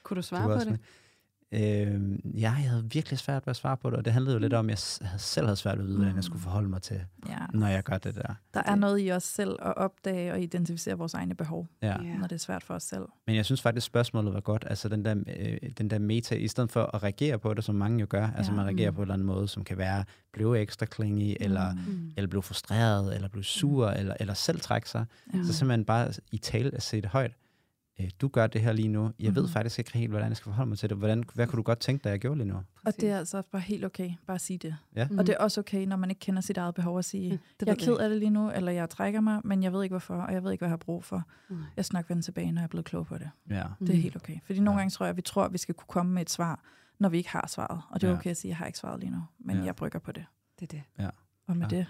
Kunne du du svare var på det? med. Øh, ja, jeg havde virkelig svært ved at svare på det, og det handlede jo lidt om, at jeg selv havde svært ved at vide, hvordan jeg skulle Mm. forholde mig til, ja. når jeg gør det der. Der er noget i os selv at opdage og identificere vores egne behov, Ja. Når det er svært for os selv. Men jeg synes faktisk, spørgsmålet var godt. Altså den der, øh, den der meta, i stedet for at reagere på det, som mange jo gør, altså Ja. man reagerer Mm. på en eller anden måde, som kan være blive ekstra klingy, eller, Mm. eller blive frustreret, eller blive sur, eller, eller selv trække sig. Ja. Så simpelthen bare i tale at se det højt. Øh, Du gør det her lige nu. Jeg ved Mhm. faktisk ikke helt, hvordan jeg skal forholde mig til det. Hvordan, hvad kunne du godt tænke dig, jeg gjorde lige nu? Og det er altså bare helt okay, bare at sige det. Ja. Mm. Og det er også okay, når man ikke kender sit eget behov at sige, Ja, mm. det jeg er ked af det lige nu, eller jeg trækker mig, men jeg ved ikke hvorfor, og jeg ved ikke, hvad jeg har brug for. Nej. Jeg nok vende tilbage, når jeg er blevet klog på det. Ja. Det er Mm. helt okay. Fordi nogle Ja. gange tror jeg, at vi tror, at vi skal kunne komme med et svar, når vi ikke har svaret. Og det er Ja. okay at sige, at jeg har ikke svaret lige nu, men Ja. jeg brygger på det. Det er det. Og med Ja. det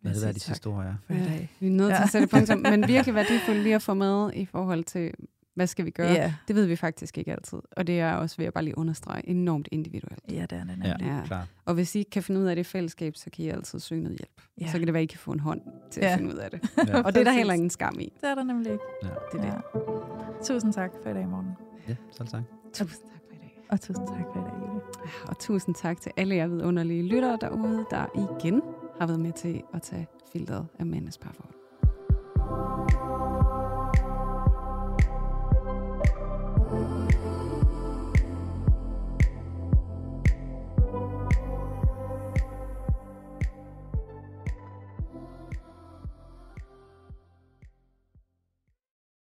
Hvad jeg er det, sige de sidste ord for i Ja. dag. Vi er nødt til Ja. at sætte punktum, men virkelig værdifuldt lige at få med i forhold til, hvad skal vi gøre? Ja, Det ved vi faktisk ikke altid, og det er også ved at bare lige understrege enormt individuelt. ja, det er det Ja, nemlig. Ja. klart. Og hvis I ikke kan finde ud af det i fællesskab, så kan I altid søge noget hjælp. Ja. Så kan det være, at I kan få en hånd til at Ja. finde ud af det. Ja. Og det er der heller ingen skam i. Det er der nemlig ikke. Ja. Det er det. Ja. Tusind tak for i dag, morgen. ja, selv tak. Tusind tak for i dag. Og tusind tak for i dag, Julie. Og tusind tak til alle jer vidunderlige lyttere derude, der igen har været med til at tage filteret af mandens parforhold. thank you